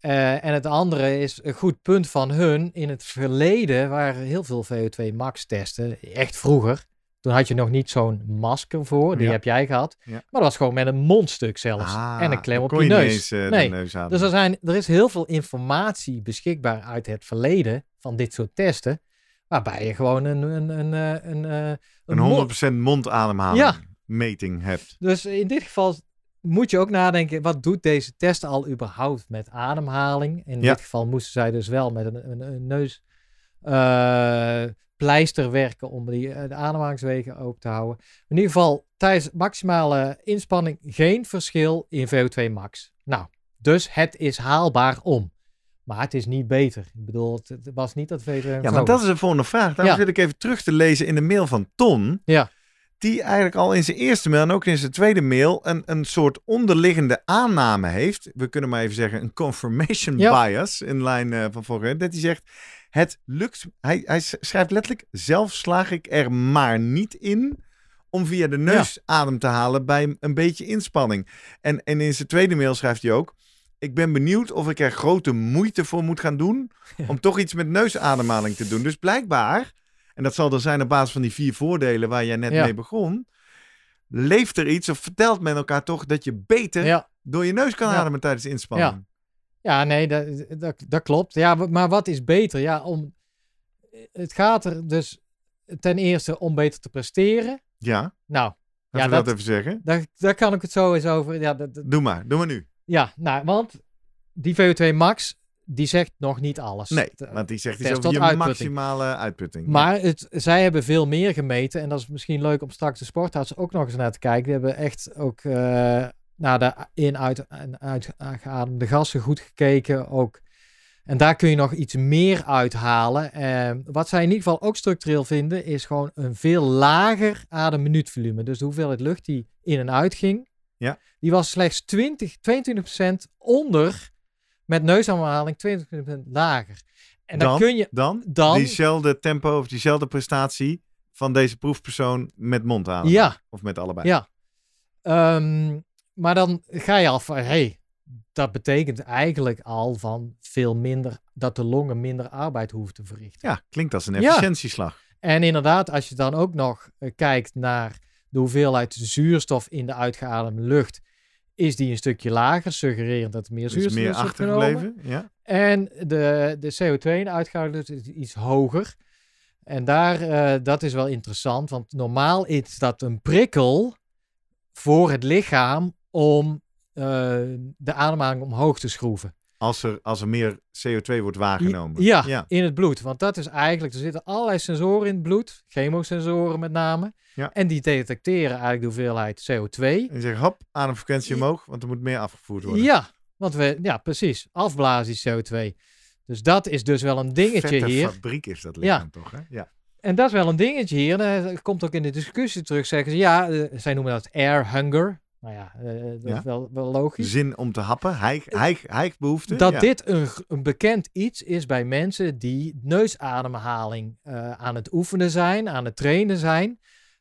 Eh, en het andere is een goed punt van hun. In het verleden waren heel veel VO2 max testen, echt vroeger. Toen had je nog niet zo'n masker voor, die Ja. heb jij gehad. Ja. Maar dat was gewoon met een mondstuk zelfs. Ah, en een klem op je neus. eens, eh, nee. neus. Dus er, zijn, er is heel veel informatie beschikbaar uit het verleden van dit soort testen. Waarbij je gewoon een, een, een, eh, een, eh, een een mond- 100% mondademhaling Ja. meting hebt. dus in dit geval moet je ook nadenken, wat doet deze test al überhaupt met ademhaling? In Ja. dit geval moesten zij dus wel met een, een, een neus eh, pleister werken om die, de ademhalingswegen open te houden. In ieder geval tijdens maximale inspanning geen verschil in VO2 max. Nou, dus het is haalbaar om. Maar het is niet beter. Ik bedoel, het, was niet dat VO2 Ja, maar dat is de volgende vraag. Daarom Ja. zit ik even terug te lezen in de mail van Ton. Ja. Die eigenlijk al in zijn eerste mail en ook in zijn tweede mail een, een soort onderliggende aanname heeft. We kunnen maar even zeggen een confirmation Ja. bias in lijn eh, van vorige. Dat hij zegt, het lukt, hij, hij schrijft letterlijk, zelf slaag ik er maar niet in om via de neus adem te halen bij een beetje inspanning. En, en in zijn tweede mail schrijft hij ook, ik ben benieuwd of ik er grote moeite voor moet gaan doen om toch iets met neusademhaling te doen. Dus blijkbaar, en dat zal dan zijn op basis van die vier voordelen waar jij net Ja. mee begon, leeft er iets of vertelt men elkaar toch dat je beter Ja. door je neus kan Ja. ademen tijdens de inspanning. Ja, nee, dat, dat, dat klopt. Ja, maar wat is beter? Ja, om, het gaat er dus ten eerste om beter te presteren. Ja, Nou, laten Ja, we dat, dat- even zeggen. daar, daar kan ik het zo eens over. Ja, dat, dat- Doe maar, doe maar nu. Ja nou, want die VO2 max, die zegt nog niet alles. Nee, want die zegt iets over je uitputting. maximale uitputting. Maar het, zij hebben veel meer gemeten. En dat is misschien leuk om straks de sportarts ook nog eens naar te kijken. Die hebben echt ook eh, naar de in, uit en uitgeademde gassen goed gekeken. Ook. En daar kun je nog iets meer uithalen. Eh, wat zij in ieder geval ook structureel vinden, is gewoon een veel lager ademminuutvolume. Dus de hoeveelheid lucht die in en uit ging, Ja. die was slechts 20, 22% onder, met neusademhaling 22% lager. En dan, Dan? kun je Dan, Dan- diezelfde tempo of diezelfde prestatie van deze proefpersoon met mondademen. Ja. Of met allebei. Ja. Ehm, maar dan ga je af van, hey, dat betekent eigenlijk al van veel minder, dat de longen minder arbeid hoeven te verrichten. Ja, klinkt als een Ja. efficiëntieslag. En inderdaad, als je dan ook nog eh, kijkt naar de hoeveelheid zuurstof in de uitgeademde lucht, is die een stukje lager, suggererend dat er meer Dus zuurstof meer is achtergebleven. Ja. En de, de CO2 in de uitgehouden lucht is iets hoger. En daar, eh, dat is wel interessant, want normaal is dat een prikkel voor het lichaam om eh, de ademhaling omhoog te schroeven. Als, er, als er meer CO2 wordt waargenomen. Ja, ja. in het bloed. Want dat is eigenlijk, er zitten allerlei sensoren in het bloed, chemosensoren met name. Ja. En die detecteren eigenlijk de hoeveelheid CO2. En zegt, hop, ademfrequentie Ja. omhoog, want er moet meer afgevoerd worden. Ja, want we, ja, precies. Afblazen die CO2. Dus dat is dus wel een dingetje Vette hier. fabriek is dat lichaam toch, hè? Ja. En dat is wel een dingetje hier. Dat komt ook in de discussie terug. Zeggen ze, ja, eh, zij noemen dat air hunger. Nou ja, eh, dat Ja. is wel, wel logisch. Zin om te happen, hijg, hijg, hijgbehoefte. dat ja. dit een, een bekend iets is bij mensen die neusademhaling eh, aan het oefenen zijn, aan het trainen zijn.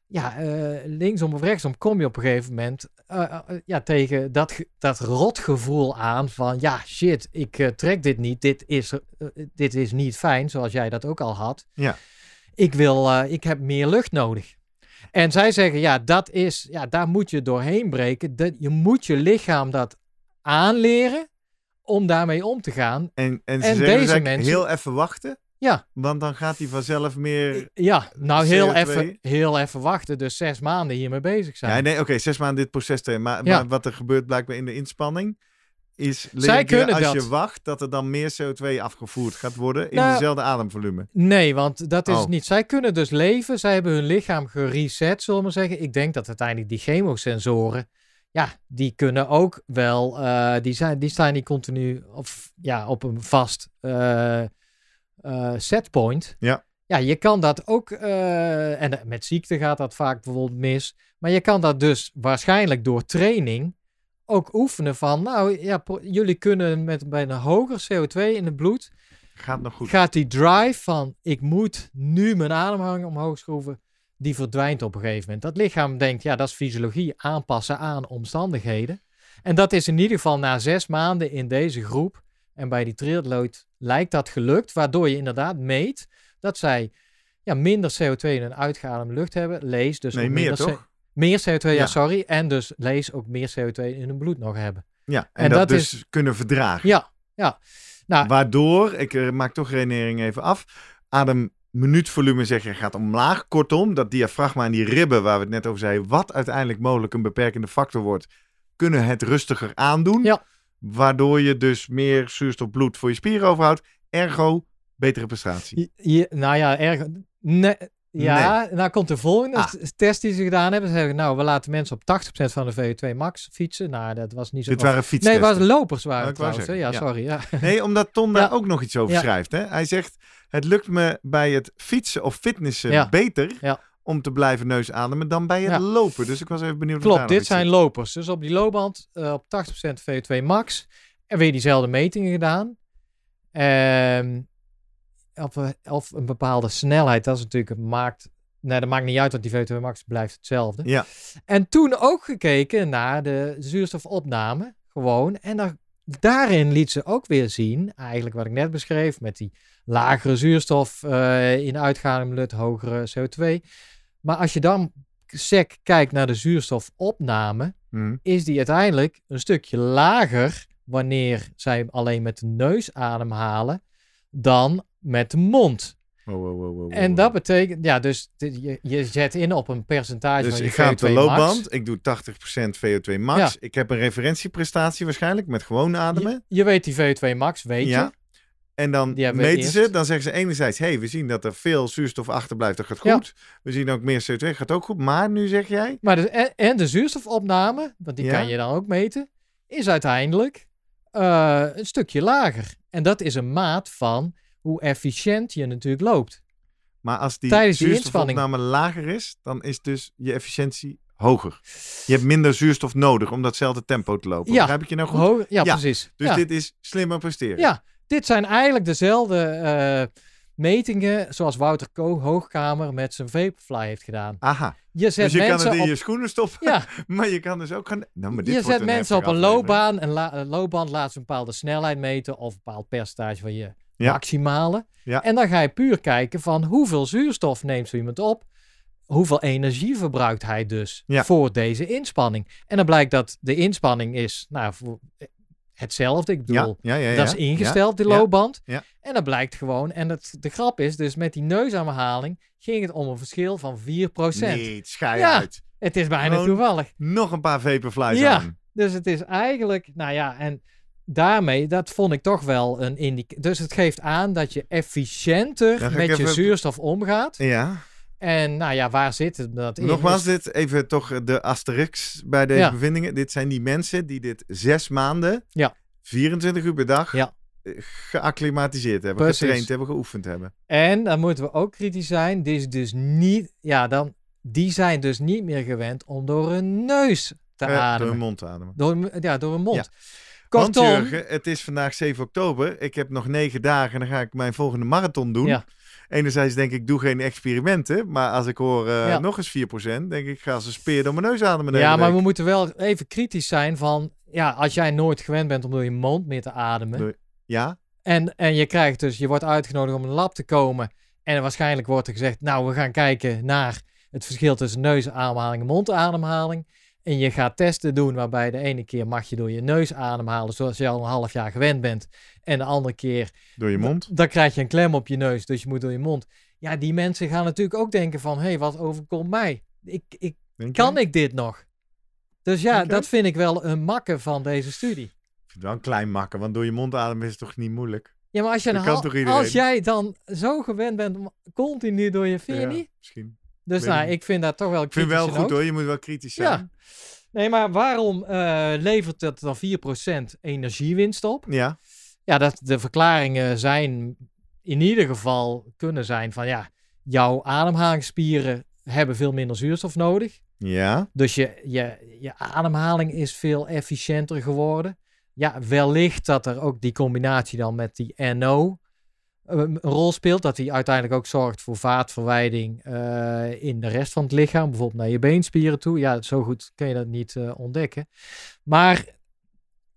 Ja, eh, linksom of rechtsom kom je op een gegeven moment eh, eh, ja, tegen dat, dat rotgevoel aan van ja, shit, ik eh, trek dit niet. Dit is, eh, dit is niet fijn, zoals jij dat ook al had. Ja. Ik, wil, eh, ik heb meer lucht nodig. En zij zeggen, ja, dat is, ja, daar moet je doorheen breken. Dat, je moet je lichaam dat aanleren om daarmee om te gaan. En, en ze En zeggen deze mensen- heel even wachten, Ja, want dan gaat hij vanzelf meer... ja nou heel CO2. even, heel even wachten. Dus zes maanden hiermee bezig zijn. Ja, nee, oké, zes maanden dit proces te maar, Ja. maar wat er gebeurt blijkbaar in de inspanning is kunnen als dat. je wacht dat er dan meer CO2 afgevoerd gaat worden in Nou, dezelfde ademvolume. Nee, want dat is Oh. niet. Zij kunnen dus leven. Zij hebben hun lichaam gereset, zullen we maar zeggen. Ik denk dat uiteindelijk die chemosensoren, ja, die kunnen ook wel, eh, die, zijn, die staan niet continu of, ja, op een vast eh, eh, setpoint. Ja. Ja, je kan dat ook, en met ziekte gaat dat vaak bijvoorbeeld mis, maar je kan dat dus waarschijnlijk door training ook oefenen van, nou ja, jullie kunnen met bij een hoger CO2 in het bloed, Gaat nog goed. gaat die drive van ik moet nu mijn ademhaling omhoog schroeven, die verdwijnt op een gegeven moment. Dat lichaam denkt, ja, dat is fysiologie, aanpassen aan omstandigheden. En dat is in ieder geval na zes maanden in deze groep. En bij die triatleet lijkt dat gelukt, waardoor je inderdaad meet dat zij ja, minder CO2 in hun uitgeademde lucht hebben. Lees dus nee, meer toch? Meer CO2, ja. Ja. sorry. En dus lees ook meer CO2 in hun bloed nog hebben. Ja, en, En dat, dat dus kunnen verdragen. Ja, ja. Nou, Waardoor, ik eh, maak toch redenering even af, ademminuutvolume zeg je gaat omlaag. Kortom, dat diafragma en die ribben waar we het net over zeiden, wat uiteindelijk mogelijk een beperkende factor wordt, kunnen het rustiger aandoen. Ja. Waardoor je dus meer zuurstofbloed voor je spieren overhoudt. Ergo, betere prestatie. Je- nou ja, erg. Nee, ja, nou komt de volgende Ah. test die ze gedaan hebben. Ze zeggen, nou, we laten mensen op 80% van de VO2 max fietsen. Nou, dat was niet zo... Dit waren Nee, fietstesten. het was lopers waren het trouwens. Ja, sorry. Ja. Nee, omdat Tom daar Ja. ook nog iets over schrijft. Hè? Hij zegt, het lukt me bij het fietsen of fitnessen beter om te blijven neusademen dan bij het lopen. Dus ik was even benieuwd Klopt, dit zijn zit. lopers. Dus op die loopband eh, op 80% VO2 max. En weer diezelfde metingen gedaan. Ehm of, eh, of een bepaalde snelheid. Dat is natuurlijk, maakt... Nee, dat maakt niet uit, want die VO2 max blijft hetzelfde. Ja. En toen ook gekeken naar de zuurstofopname. Gewoon. En daar, daarin liet ze ook weer zien, eigenlijk wat ik net beschreef, met die lagere zuurstof eh, in uitgaande lucht, hogere CO2. Maar als je dan sec kijkt naar de zuurstofopname, Hm. is die uiteindelijk een stukje lager wanneer zij alleen met de neus ademhalen dan met de mond. Wow, wow, wow, wow, En dat betekent, ja, dus je, je zet in op een percentage Dus van je ik ga op de VO2 max. loopband, ik doe 80% VO2 max. Ja. Ik heb een referentieprestatie waarschijnlijk met gewoon ademen. Je, je weet die VO2 max, weet Ja. je. En dan meten ze, dan zeggen ze enerzijds, hey, we zien dat er veel zuurstof achterblijft, dat gaat Ja. goed. We zien ook meer CO2, gaat ook goed. Maar nu zeg jij, Maar de, en, en de zuurstofopname, want die kan je dan ook meten, is uiteindelijk eh, een stukje lager. En dat is een maat van hoe efficiënt je natuurlijk loopt. maar als die Tijdens die zuurstofopname lager is, dan is dus je efficiëntie hoger. Je hebt minder zuurstof nodig om datzelfde tempo te lopen. Ja. Begrijp ik je nou goed? Ho- ja, Ja, precies. Dus ja. dit is slimmer presteren. ja, dit zijn eigenlijk dezelfde eh, metingen zoals Wouter Ko Hoogkamer met zijn Vaporfly heeft gedaan. Aha, Je zet dus je kan mensen het in op, je schoenen stoppen, ja, maar je kan dus ook gaan... Nou, maar dit je zet mensen op een loopbaan. Een la- een loopband laat ze een bepaalde snelheid meten of een bepaald percentage van je Ja. maximale. Ja. En dan ga je puur kijken van hoeveel zuurstof neemt zo iemand op. Hoeveel energie verbruikt hij dus Ja. voor deze inspanning. En dan blijkt dat de inspanning is nou, voor hetzelfde. Ik bedoel, dat is ingesteld, die loopband. En dat blijkt gewoon. En het, de grap is dus met die neusademhaling ging het om een verschil van 4%. Nee, schei Ja. uit. Het is bijna Gewoon- toevallig. Nog een paar vaporflies Ja. aan. Dus het is eigenlijk, nou ja, en daarmee, dat vond ik toch wel een indicatie. Dus het geeft aan dat je efficiënter met je even- zuurstof omgaat. Ja. En nou ja, waar zit het dat in? Nogmaals, Is- dit even toch de asterix bij deze Ja. bevindingen. Dit zijn die mensen die dit zes maanden, Ja. 24 uur per dag, Ja. geacclimatiseerd hebben, Precies. getraind hebben, geoefend hebben. En dan moeten we ook kritisch zijn. Die is dus niet, ja, dan, die zijn dus niet meer gewend om door hun neus te Eh, door ademen. hun mond te ademen. Door, ja, door hun mond. Ja. Kortom, Want Jurgen, het is vandaag 7 oktober. Ik heb nog negen dagen en dan ga ik mijn volgende marathon doen. Ja. Enerzijds denk ik, doe geen experimenten. Maar als ik hoor eh, Ja. nog eens 4%, denk ik, ga ze speer door mijn neus ademen. de ja, maar week. we moeten wel even kritisch zijn van, ja, als jij nooit gewend bent om door je mond meer te ademen. Door- Ja? En, en je krijgt dus, je wordt uitgenodigd om een lab te komen. En waarschijnlijk wordt er gezegd, nou, we gaan kijken naar het verschil tussen neusademhaling en mondademhaling. En je gaat testen doen waarbij de ene keer mag je door je neus ademhalen, zoals je al een half jaar gewend bent. En de andere keer, Door je mond? dan krijg je een klem op je neus, dus je moet door je mond. Ja, die mensen gaan natuurlijk ook denken van, hé, hey, wat overkomt mij? Ik, ik, Denk kan je? ik dit nog? Dus ja, dat vind ik wel een makke van deze studie. Ik vind het wel een klein makken, want door je mond ademen is het toch niet moeilijk? Ja, maar als, je een hal- als jij dan zo gewend bent om continu door je vind je Ja, niet? misschien. Dus nou, ik vind dat toch wel Ik vind kritisch wel goed hoor, je moet wel kritisch zijn. Ja. Nee, maar waarom eh, levert het dan 4% energiewinst op? Ja. Ja, dat de verklaringen zijn in ieder geval kunnen zijn van ja, jouw ademhalingsspieren hebben veel minder zuurstof nodig. Ja. Dus je, je, je ademhaling is veel efficiënter geworden. Ja, wellicht dat er ook die combinatie dan met die NO een rol speelt. Dat die uiteindelijk ook zorgt voor vaatverwijding eh, in de rest van het lichaam. Bijvoorbeeld naar je beenspieren toe. Ja, zo goed kun je dat niet eh, ontdekken. Maar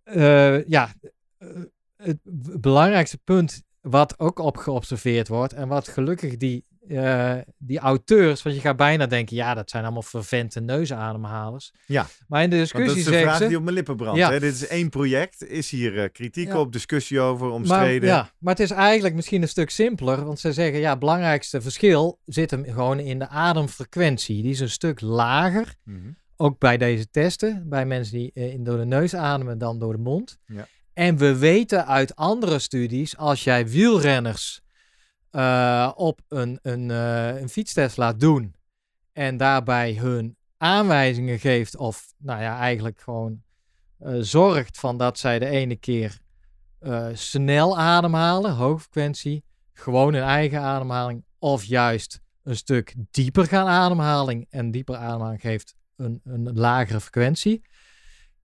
eh, ja, eh, het belangrijkste punt wat ook op geobserveerd wordt. En wat gelukkig die, eh, die auteurs, want je gaat bijna denken, ja, dat zijn allemaal vervente neusademhalers. Ja. Maar in de Want dat discussie is de vraag ze... die op mijn lippen brandt. Ja. Hè? Dit is één project. Is hier eh, kritiek Ja. op, discussie over, Maar, omstreden? ja, maar het is eigenlijk misschien een stuk simpeler. Want ze zeggen, ja, het belangrijkste verschil zit hem gewoon in de ademfrequentie. Die is een stuk lager. Mhm. Ook bij deze testen. Bij mensen die eh, door de neus ademen dan door de mond. Ja. En we weten uit andere studies, als jij wielrenners eh, op een, een, eh, een fietstest laat doen. En daarbij hun aanwijzingen geeft. Of nou ja, eigenlijk gewoon eh, zorgt van dat zij de ene keer snel ademhalen, hoogfrequentie, gewoon een eigen ademhaling, of juist een stuk dieper gaan ademhaling en dieper ademhaling geeft een, een lagere frequentie.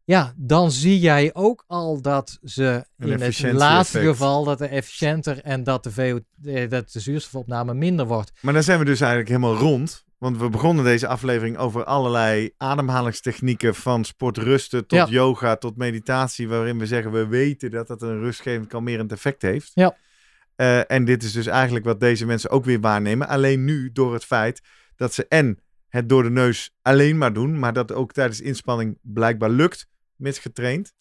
Ja, dan zie jij ook al dat ze Een in het laatste effect. geval dat de efficiënter en dat de, VO, eh, dat de zuurstofopname minder wordt. Maar dan zijn we dus eigenlijk helemaal rond. Want we begonnen deze aflevering over allerlei ademhalingstechnieken. Van sportrusten tot Ja. yoga tot meditatie. Waarin we zeggen we weten dat dat een rustgevend kalmerend effect heeft. Ja. Eh, en dit is dus eigenlijk wat deze mensen ook weer waarnemen. Alleen nu door het feit dat ze en het door de neus alleen maar doen. Maar dat ook tijdens inspanning blijkbaar lukt. Mits getraind.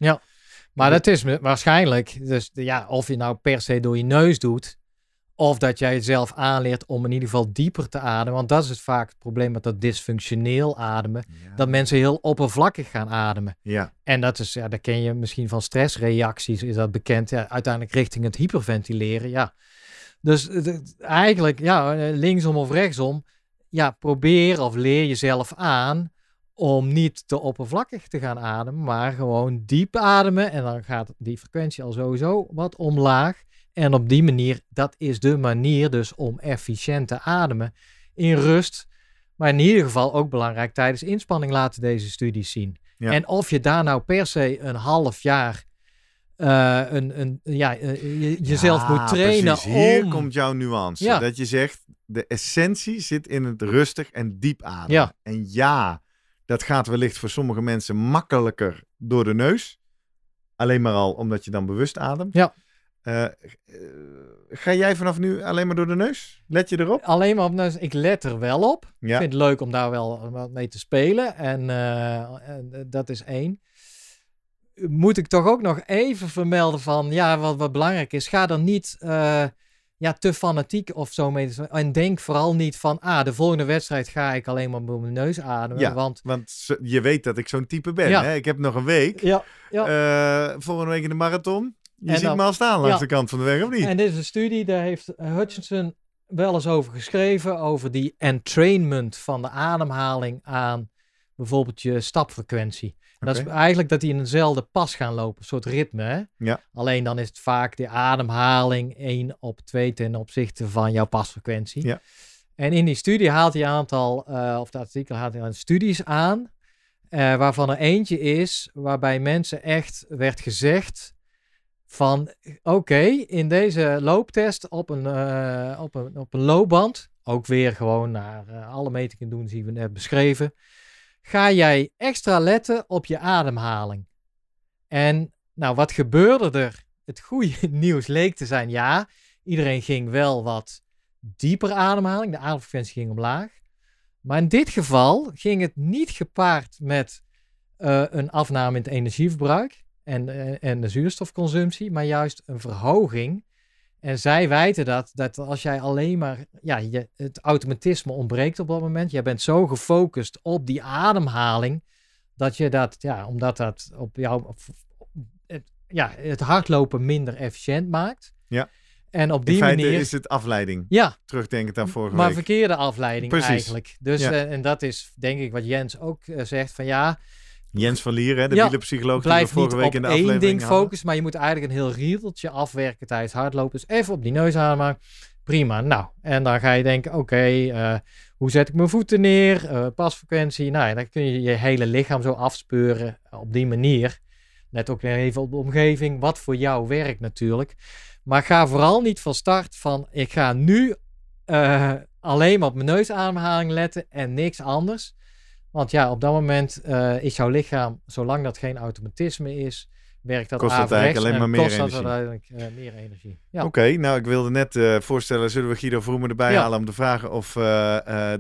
Maar dat is waarschijnlijk, dus ja, of je nou per se door je neus doet, of dat jij jezelf aanleert om in ieder geval dieper te ademen. Want dat is het vaak het probleem met dat dysfunctioneel ademen. Dat mensen heel oppervlakkig gaan ademen. Ja, En dat is, ja, dat ken je misschien van stressreacties, is dat bekend. Ja, uiteindelijk richting het hyperventileren, ja. Dus het- het- eigenlijk, ja, eh, linksom of rechtsom, ja, probeer of leer jezelf aan om niet te oppervlakkig te gaan ademen, maar gewoon diep ademen. En dan gaat die frequentie al sowieso wat omlaag. En op die manier, dat is de manier dus om efficiënt te ademen in rust. Maar in ieder geval ook belangrijk tijdens inspanning laten deze studies zien. Ja. En of je daar nou per se een half jaar eh, een, een, ja, eh, je- jezelf Ja, moet trainen precies. Hier om... komt jouw nuance. Ja. Dat je zegt, de essentie zit in het rustig en diep ademen. Ja. En ja, dat gaat wellicht voor sommige mensen makkelijker door de neus. Alleen maar al omdat je dan bewust ademt. Ja. Eh, eh, ga jij vanaf nu alleen maar door de neus? Let je erop? Alleen maar op neus. Ik let er wel op. Ik vind het leuk om daar wel wat mee te spelen. En, eh, en, dat is één. Moet ik toch ook nog even vermelden van, ja, wat, wat belangrijk is, ga er niet ja, te fanatiek of zo mee. En denk vooral niet van, ah, de volgende wedstrijd ga ik alleen maar door mijn neus ademen. Ja. Want, je weet dat ik zo'n type ben. Ja. Hè? Ik heb nog een week. ja, ja. Eh, volgende week in de marathon. Je En ziet dan- me al staan langs de kant van de weg, of niet? En dit is een studie, daar heeft Hutchinson wel eens over geschreven, over die entrainment van de ademhaling aan bijvoorbeeld je stapfrequentie. Dat is eigenlijk dat die in eenzelfde pas gaan lopen, een soort ritme. Hè? Ja. Alleen dan is het vaak de ademhaling 1 op 2 ten opzichte van jouw pasfrequentie. Ja. En in die studie haalt hij een aantal, eh, of dat artikel haalt hij een studies aan, eh, waarvan er eentje is waarbij mensen echt werd gezegd van oké, in deze looptest op een, eh, op, een, op een loopband, ook weer gewoon naar alle metingen doen die we net beschreven, ga jij extra letten op je ademhaling. En nou, wat gebeurde er? Het goede nieuws leek te zijn, ja, iedereen ging wel wat dieper ademhaling, de ademfrequentie ging omlaag. Maar in dit geval ging het niet gepaard met eh, een afname in het energieverbruik en, eh, en de zuurstofconsumptie, maar juist een verhoging. En zij wijten dat, dat als jij alleen maar, ja, je, het automatisme ontbreekt op dat moment. Jij bent zo gefocust op die ademhaling, dat je dat, ja, omdat dat op jou, op- het, ja, het hardlopen minder efficiënt maakt. Ja. En op in die feite manier, is het afleiding. ja, Terugdenkend aan vorige maar week. verkeerde afleiding Precies. eigenlijk. Dus, Ja. eh, en dat is denk ik wat Jens ook eh, zegt, van ja, Jens van Lier, hè, de Ja, wielerpsycholoog die we vorige week in de één aflevering ding hadden. focussen, maar je moet eigenlijk een heel riedeltje afwerken tijdens hardlopen. Dus even op die neus ademen. Prima. Nou, en dan ga je denken, oké, eh, hoe zet ik mijn voeten neer? Eh, pasfrequentie. Nou, ja, dan kun je je hele lichaam zo afspeuren op die manier. Let ook weer even op de omgeving, wat voor jou werkt natuurlijk. Maar ga vooral niet van start van, ik ga nu eh, alleen maar op mijn neusademhaling letten en niks anders. Want ja, op dat moment eh, is jouw lichaam, zolang dat geen automatisme is, werkt dat Kost dat eigenlijk alleen en maar meer kost dat energie. uiteindelijk eh, meer energie. Ja. Oké, nou ik wilde net eh, voorstellen, zullen we Guido Vroemen erbij Ja. halen om te vragen of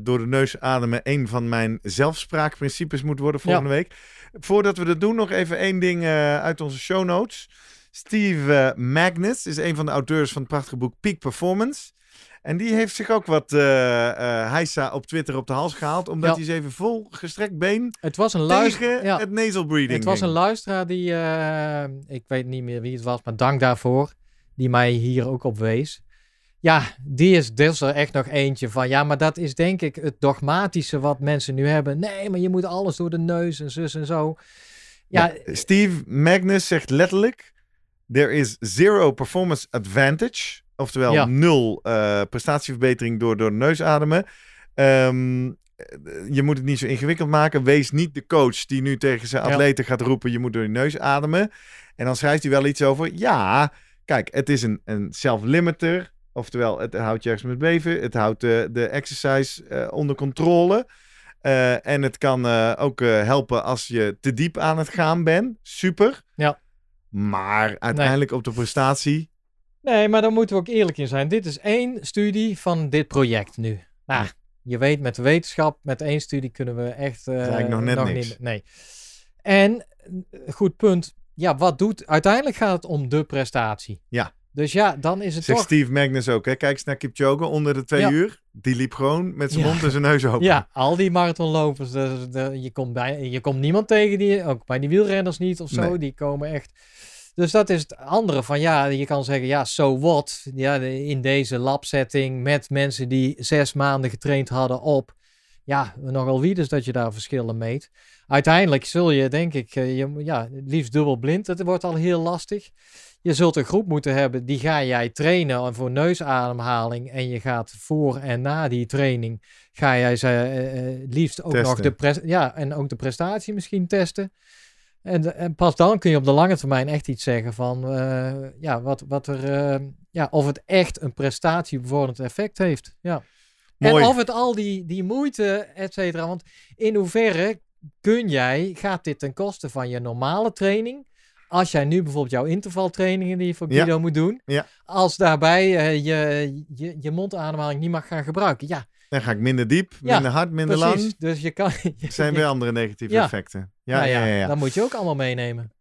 door de neus ademen een van mijn zelfspraakprincipes moet worden volgende week. Voordat we dat doen, nog even één ding uit onze show notes. Steve Magnus is een van de auteurs van het prachtige boek Peak Performance. En die heeft zich ook wat eh heisa op Twitter op de hals gehaald, omdat Ja. hij eens even vol gestrekt been Het was een tegen Ja. het nasal breathing Het was ging. een luisteraar die, eh, ik weet niet meer wie het was, maar dank daarvoor, die mij hier ook op wees. Ja, die is dus er echt nog eentje van. Ja, maar dat is denk ik het dogmatische wat mensen nu hebben. Nee, maar je moet alles door de neus en zus en zo. Ja, Ja, Steve Magnus zegt letterlijk: There is zero performance advantage. Oftewel Ja. nul eh, prestatieverbetering door, door de neus ademen. Ehm, je moet het niet zo ingewikkeld maken. Wees niet de coach die nu tegen zijn Ja. atleten gaat roepen: je moet door je neus ademen. En dan schrijft hij wel iets over. Ja, kijk, het is een, een self-limiter. Oftewel, het houdt je ergens met beven. Het houdt de, de exercise eh, onder controle. Eh, en het kan eh, ook eh, helpen als je te diep aan het gaan bent. Super. Ja. Maar uiteindelijk op de prestatie. Nee, maar daar moeten we ook eerlijk in zijn. Dit is één studie van dit project nu. Nou, je weet, met de wetenschap, met één studie kunnen we echt... eh, eigenlijk nog net niks. Niet, nee. En, eh, goed punt. Ja, wat doet... Uiteindelijk gaat het om de prestatie. Ja. Dus ja, dan is het Zegt toch... Steve Magnus ook. Hè? Kijk eens naar Kipchoge onder de twee Ja. uur. Die liep gewoon met zijn Ja. mond en zijn neus open. Ja, al die marathonlopers, de, de- je, komt bij, je komt niemand tegen die, ook bij die wielrenners niet of zo, Nee. die komen echt. Dus dat is het andere van ja, je kan zeggen ja, so what? Ja, in deze labsetting met mensen die zes maanden getraind hadden op, ja, nogal wie dus dat je daar verschillen meet. Uiteindelijk zul je denk ik, eh, je, ja, liefst dubbel blind, dat wordt al heel lastig. Je zult een groep moeten hebben, die ga jij trainen voor neusademhaling en je gaat voor en na die training ga jij ze eh, eh, liefst ook nog de, ja, en ook de prestatie misschien testen. En, en pas dan kun je op de lange termijn echt iets zeggen van eh, ja, wat, wat er, eh, ja, of het echt een prestatiebevorderend effect heeft. Ja. Mooi. En of het al die, die moeite, et cetera. Want in hoeverre kun jij, gaat dit ten koste van je normale training? als jij nu bijvoorbeeld jouw intervaltrainingen die je voor Ja. Guido moet doen, Ja. als daarbij eh, je, je, je mondademhaling niet mag gaan gebruiken. Ja, Dan ga ik minder diep, Ja, minder hard, minder precies. lang. Dus je kan. Er zijn weer andere negatieve Ja. effecten. Ja, Nou ja, ja, ja. Dat moet je ook allemaal meenemen.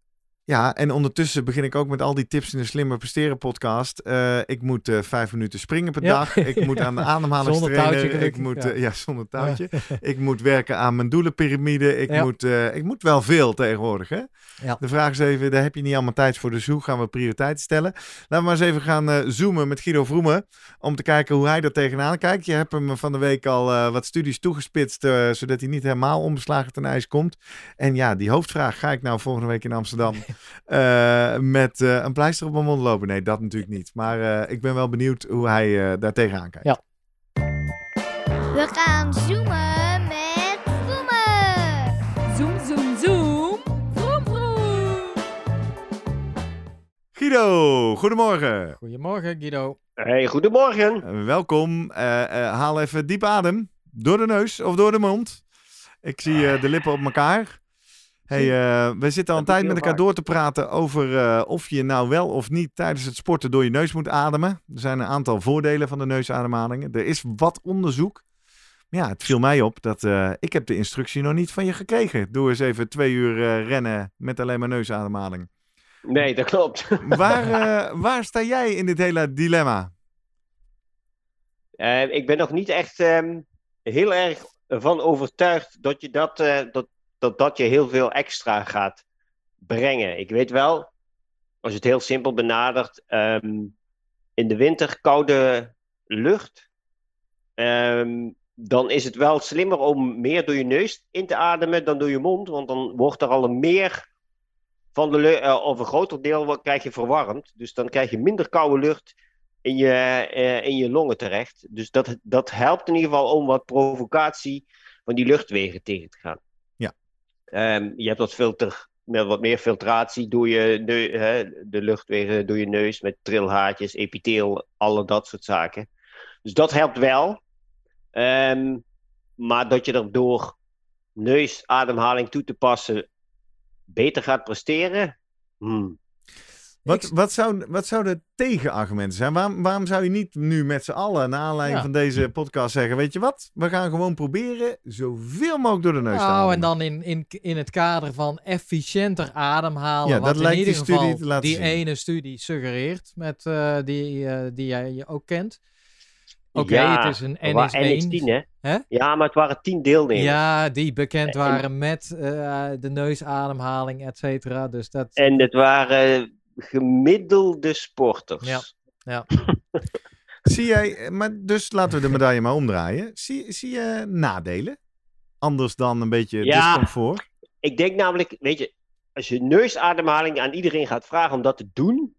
Ja, en ondertussen begin ik ook met al die tips in de Slimmer Presteren podcast. Eh, ik moet eh, vijf minuten springen per Ja. dag. Ik moet aan de ademhaling Zonder touwtje trainen. Ik moet, ja. eh, ja, zonder touwtje. Ik moet werken aan mijn doelenpyramide. Ik, moet, ik moet wel veel tegenwoordig. Hè? Ja. De vraag is even, daar heb je niet allemaal tijd voor. Dus hoe gaan we prioriteiten stellen? Laten we maar eens even gaan zoomen met Guido Vroemen. Om te kijken hoe hij er tegenaan kijkt. Je hebt hem van de week al wat studies toegespitst. zodat hij niet helemaal onbeslagen ten ijs komt. En ja, die hoofdvraag. Ga ik nou volgende week in Amsterdam eh, met eh, een pleister op mijn mond lopen? Nee, dat natuurlijk niet. Maar eh, ik ben wel benieuwd hoe hij eh, daar tegenaan kijkt. Ja. We gaan zoomen met Vroemen. Zoom, zoom, zoom. Vroom, vroom. Guido, goedemorgen. Goedemorgen, Guido. Hey, goedemorgen. Welkom. Eh, eh, haal even diep adem. Door de neus of door de mond. Ik zie eh, de lippen op elkaar. Hey, eh, we zitten al een tijd met elkaar door te praten over eh, of je nou wel of niet tijdens het sporten door je neus moet ademen. Er zijn een aantal voordelen van de neusademhalingen. Er is wat onderzoek. Maar ja, het viel mij op dat eh, ik heb de instructie nog niet van je gekregen. Doe eens even twee uur rennen met alleen maar neusademhaling. Nee, dat klopt. Waar, waar sta jij in dit hele dilemma? Ik ben nog niet echt ehm, heel erg van overtuigd dat je dat, dat, dat dat je heel veel extra gaat brengen. Ik weet wel, als je het heel simpel benadert, ehm, in de winter koude lucht, ehm, dan is het wel slimmer om meer door je neus in te ademen dan door je mond, want dan wordt er al een meer van de eh, of een groter deel krijg je verwarmd. Dus dan krijg je minder koude lucht in je, eh, in je longen terecht. Dus dat, dat helpt in ieder geval om wat provocatie van die luchtwegen tegen te gaan. Ehm, je hebt wat, filter, met wat meer filtratie door je hè, de luchtwegen door je neus met trilhaartjes, epitheel, alle dat soort zaken. Dus dat helpt wel. Ehm, maar dat je er door neusademhaling toe te passen beter gaat presteren. Hmm. Wat, Ik- wat, zou, wat zouden tegenargumenten zijn? Waarom, waarom zou je niet nu met z'n allen, naar aanleiding Ja. van deze podcast, zeggen: Weet je wat, we gaan gewoon proberen zoveel mogelijk door de neus te Nou, ademen. en dan in, in, in het kader van efficiënter ademhalen. Ja, wat dat in lijkt ieder die studie geval te laten die zien. ene studie suggereert, met, eh, die, eh, die jij ook kent. Oké, Ja, het is een Er waren NS1. NX10, hè? Hè? Ja, maar het waren tien deelnemers. Ja, die bekend En- waren met eh, de neusademhaling, et cetera. Dus dat, En het waren gemiddelde sporters. Ja. Zie jij, eh, maar dus laten we de medaille maar omdraaien. Zie, zie je nadelen? Anders dan een beetje Ja. discomfort? Ik denk namelijk, weet je, als je neusademhaling aan iedereen gaat vragen om dat te doen,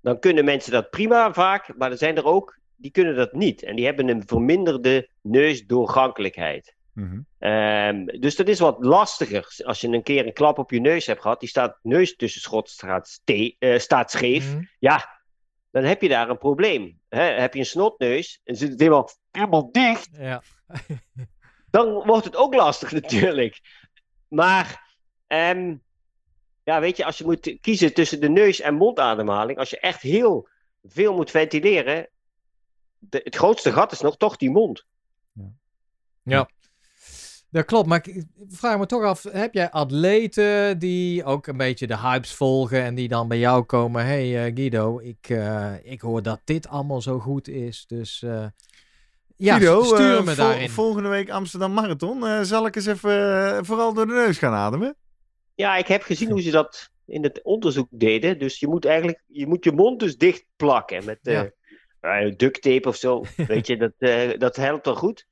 dan kunnen mensen dat prima vaak, maar er zijn er ook die kunnen dat niet. En die hebben een verminderde neusdoorgankelijkheid. Mhm. Ehm, dus dat is wat lastiger. Als je een keer een klap op je neus hebt gehad, die staat neustussenschot staat, ste- eh, staat scheef. Mhm. Ja, dan heb je daar een probleem. Hè? Heb je een snotneus en zit het helemaal, helemaal dicht, Ja. dan wordt het ook lastig natuurlijk. Maar, ehm, ja, weet je, als je moet kiezen tussen de neus- en mondademhaling, als je echt heel veel moet ventileren, de, het grootste gat is nog toch die mond. Dat klopt, maar ik vraag me toch af, heb jij atleten die ook een beetje de hypes volgen en die dan bij jou komen, hey eh, Guido, ik, eh, ik hoor dat dit allemaal zo goed is, dus eh, ja, Guido, stuur me vol- daarin. volgende week Amsterdam Marathon. Eh, zal ik eens even vooral door de neus gaan ademen? Ja, ik heb gezien hoe ze dat in het onderzoek deden. Dus je moet eigenlijk je, moet je mond dus dicht plakken met eh eh, duct tape of zo. Weet je, dat, eh, dat helpt wel goed.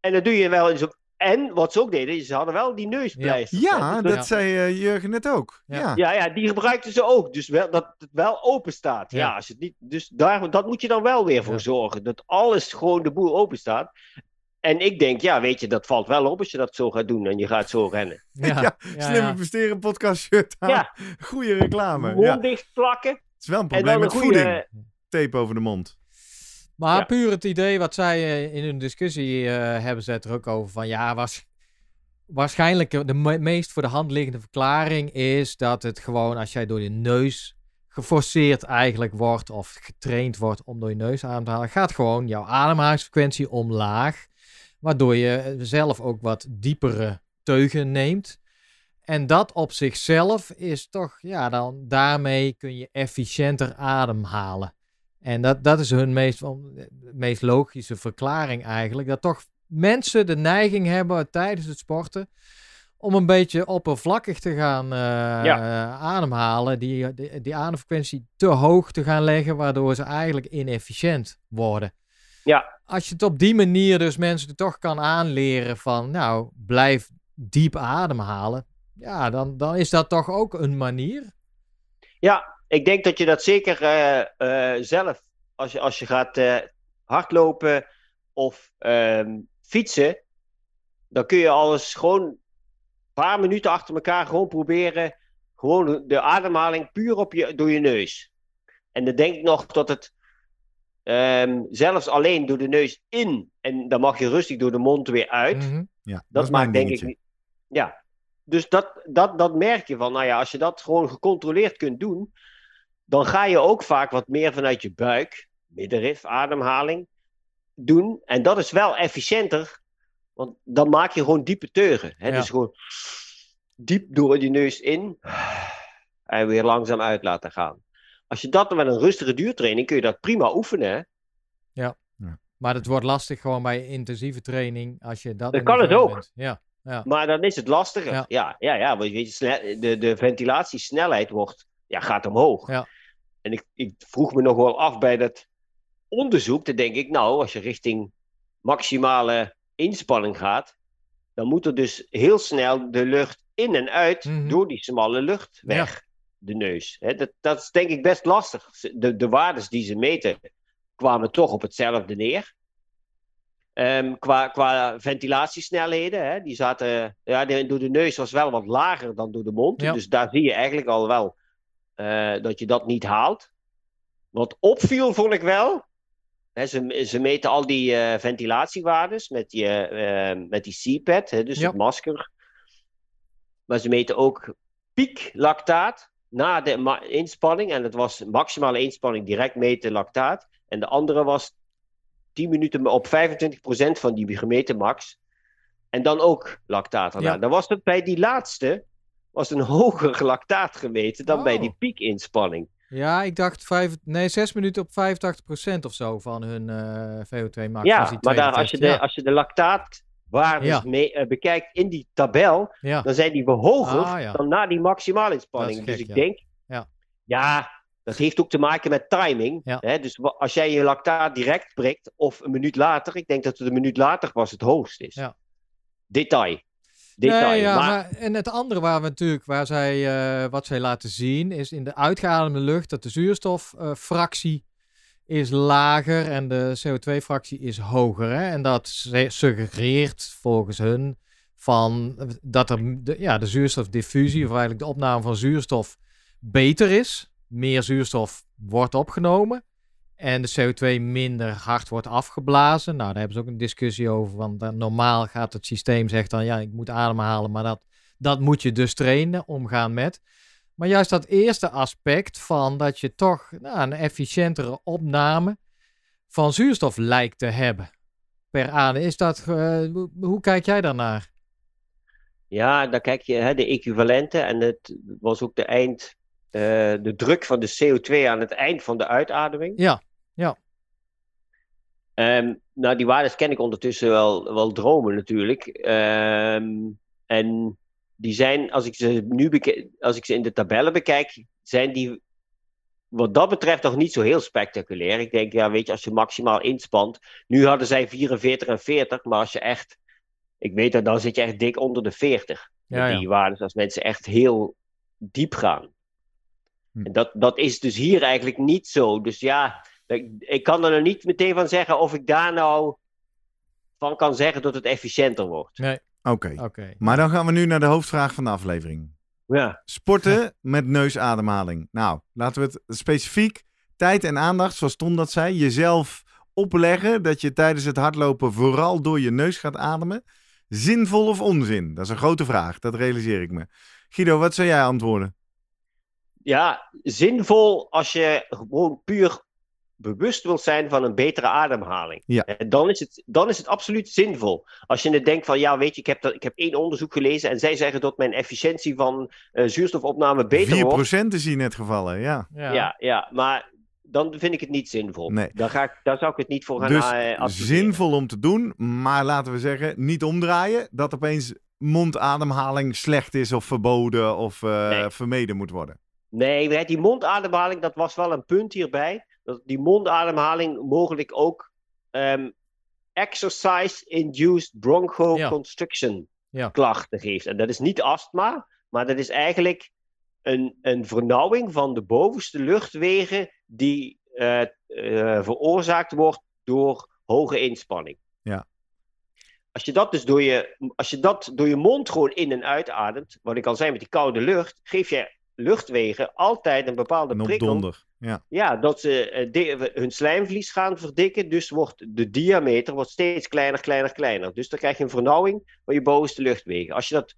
En dat doe je wel eens op. En wat ze ook deden, ze hadden wel die neuspleister. Ja, Dus dat zei eh, Jurgen net ook. Ja. Ja. ja, ja, die gebruikten ze ook. Dus wel, dat het wel open staat. Ja, Ja. als het niet, dus daar, dat moet je dan wel weer voor Ja. zorgen. Dat alles gewoon de boel open staat. En ik denk, ja, weet je, dat valt wel op als je dat zo gaat doen en je gaat zo rennen. Ja, Ja, ja, Slimme ja. presteren podcast shirt aan. Ja. Goeie reclame. Mond Ja. dicht plakken. Het is wel een En probleem dan met een voeding. goede. Tape over de mond. Maar Ja. puur het idee wat zij eh, in hun discussie eh, hebben ze het er ook over van ja, was, waarschijnlijk de me- meest voor de hand liggende verklaring is dat het gewoon als jij door je neus geforceerd eigenlijk wordt of getraind wordt om door je neus adem te halen, gaat gewoon jouw ademhalingsfrequentie omlaag, waardoor je zelf ook wat diepere teugen neemt. En dat op zichzelf is toch, ja, dan daarmee kun je efficiënter ademhalen. En dat, dat is hun meest, meest logische verklaring eigenlijk. Dat toch mensen de neiging hebben tijdens het sporten om een beetje oppervlakkig te gaan eh, Ja. ademhalen. Die, die, die ademfrequentie te hoog te gaan leggen, waardoor ze eigenlijk inefficiënt worden. Ja. Als je het op die manier dus mensen toch kan aanleren van, nou, blijf diep ademhalen. Ja, dan, dan is dat toch ook een manier. Ja, ik denk dat je dat zeker eh, eh, zelf, als je, als je gaat eh, hardlopen of ehm, fietsen, dan kun je alles gewoon een paar minuten achter elkaar gewoon proberen. Gewoon de ademhaling puur op je, door je neus. En dan denk ik nog dat het ehm, zelfs alleen door de neus in, en dan mag je rustig door de mond weer uit. Mhm. Ja, dat, maakt denk ik dingetje. niet. Ja. Dus dat, dat, dat merk je van, nou ja, als je dat gewoon gecontroleerd kunt doen, dan ga je ook vaak wat meer vanuit je buik, middenrif, ademhaling, doen. En dat is wel efficiënter, want dan maak je gewoon diepe teugen. Hè? Ja. Dus gewoon diep door je neus in en weer langzaam uit laten gaan. Als je dat met een rustige duurtraining, kun je dat prima oefenen. Hè? Maar het wordt lastig gewoon bij intensieve training als je dat. Dat kan het ook. bent. Ja, ja. Maar dan is het lastiger. Ja. Ja, ja, ja, want weet je, de, de ventilatiesnelheid wordt, ja, gaat omhoog. Ja. En ik, ik vroeg me nog wel af bij dat onderzoek. Dan denk ik, nou, als je richting maximale inspanning gaat, dan moet er dus heel snel de lucht in en uit Mhm. door die smalle lucht weg. De neus. Dat, dat is denk ik best lastig. De, de waardes die ze meten kwamen toch op hetzelfde neer. Ehm, qua, qua ventilatiesnelheden, hè, die zaten, ja, door de neus was wel wat lager dan door de mond. Ja. Dus daar zie je eigenlijk al wel eh, dat je dat niet haalt. Wat opviel, vond ik wel. Hè, ze, ze meten al die eh, ventilatiewaardes met die, eh, met die dus Ja. het masker. Maar ze meten ook pieklactaat na de inspanning. En het was maximale inspanning direct meten lactaat. En de andere was 10 minuten op 25% van die gemeten max. En dan ook lactaat. erna. Ja. Dan was het bij die laatste was een hoger lactaat gemeten dan bij Oh. die piekinspanning. ja, ik dacht vijf, nee, zes minuten op 85% of zo van hun eh, VO2 max. Ja, maar daar, als, je de, als je de lactaatwaardes Ja. mee, eh, bekijkt in die tabel, ja, dan zijn die hoger Ah, dan na die maximale inspanning. Dus gek, ik denk, Ja. ja, dat heeft ook te maken met timing. Hè? Dus als jij je lactaat direct prikt of een minuut later, ik denk dat het een minuut later pas het hoogst is. Ja. Detail. Detail. Nee, ja, maar, maar... en het andere waar we natuurlijk, waar zij, eh, wat zij laten zien, is in de uitgeademde lucht dat de zuurstoffractie is lager en de CO2-fractie is hoger. Hè? En dat suggereert volgens hun van eh, dat er de, ja, de zuurstofdiffusie, of eigenlijk de opname van zuurstof, beter is. Meer zuurstof wordt opgenomen. En de CO2 minder hard wordt afgeblazen. Nou, daar hebben ze ook een discussie over. Want eh, normaal gaat het systeem zegt dan, ja, ik moet ademhalen. Maar dat, dat moet je dus trainen, omgaan met. Maar juist dat eerste aspect van dat je toch nou, een efficiëntere opname van zuurstof lijkt te hebben. Per adem. Is dat, eh, hoe, kijk jij daarnaar? ja, dan kijk je hè, de equivalenten en het was ook de eind, eh, de druk van de CO2 aan het eind van de uitademing. Ja, Ehm, nou, die waardes ken ik ondertussen wel, wel dromen natuurlijk. Ehm, en die zijn, als ik ze nu als ik ze in de tabellen bekijk, zijn die wat dat betreft nog niet zo heel spectaculair. Ik denk, ja, weet je, als je maximaal inspant. Nu hadden zij 44 en 40, maar als je echt, ik weet dat, dan zit je echt dik onder de 40. Ja, met ja. die waardes, als mensen echt heel diep gaan. Hm. En dat, dat is dus hier eigenlijk niet zo. Dus ja, ik, ik kan er nog niet meteen van zeggen of ik daar nou van kan zeggen dat het efficiënter wordt. nee, Oké. oké. Maar dan gaan we nu naar de hoofdvraag van de aflevering. Ja, Sporten met neusademhaling. Nou, laten we het specifiek tijd en aandacht, zoals Tom dat zei, jezelf opleggen dat je tijdens het hardlopen vooral door je neus gaat ademen. zinvol of onzin? Dat is een grote vraag, dat realiseer ik me. Guido, wat zou jij antwoorden? Ja, zinvol als je gewoon puur bewust wilt zijn van een betere ademhaling. Ja. En dan is, het, dan is het absoluut zinvol. Als je het denkt van, ja, weet je, ik heb, dat, ik heb één onderzoek gelezen en zij zeggen dat mijn efficiëntie van eh, zuurstofopname beter wordt. 4% is hier net gevallen, ja. Ja. Ja, ja, maar dan vind ik het niet zinvol. Nee. Daar, ga ik, daar zou ik het niet voor gaan Dus eh, zinvol om te doen, maar laten we zeggen, niet omdraaien. Dat opeens mondademhaling slecht is of verboden of eh, Nee. vermeden moet worden. Nee, die mondademhaling, dat was wel een punt hierbij. Dat die mondademhaling mogelijk ook ehm, exercise-induced bronchoconstriction Ja. klachten geeft. En dat is niet astma, maar dat is eigenlijk een, een vernauwing van de bovenste luchtwegen die eh, eh, veroorzaakt wordt door hoge inspanning. Ja. Als je, dat dus door je, als je dat door je mond gewoon in en uitademt, wat ik al zei met die koude lucht, geef je luchtwegen altijd een bepaalde prikkel. donder. Ja. Ja, dat ze eh, hun slijmvlies gaan verdikken. Dus wordt de diameter wordt steeds kleiner, kleiner, kleiner. Dus dan krijg je een vernauwing van je bovenste luchtwegen. Als je dat,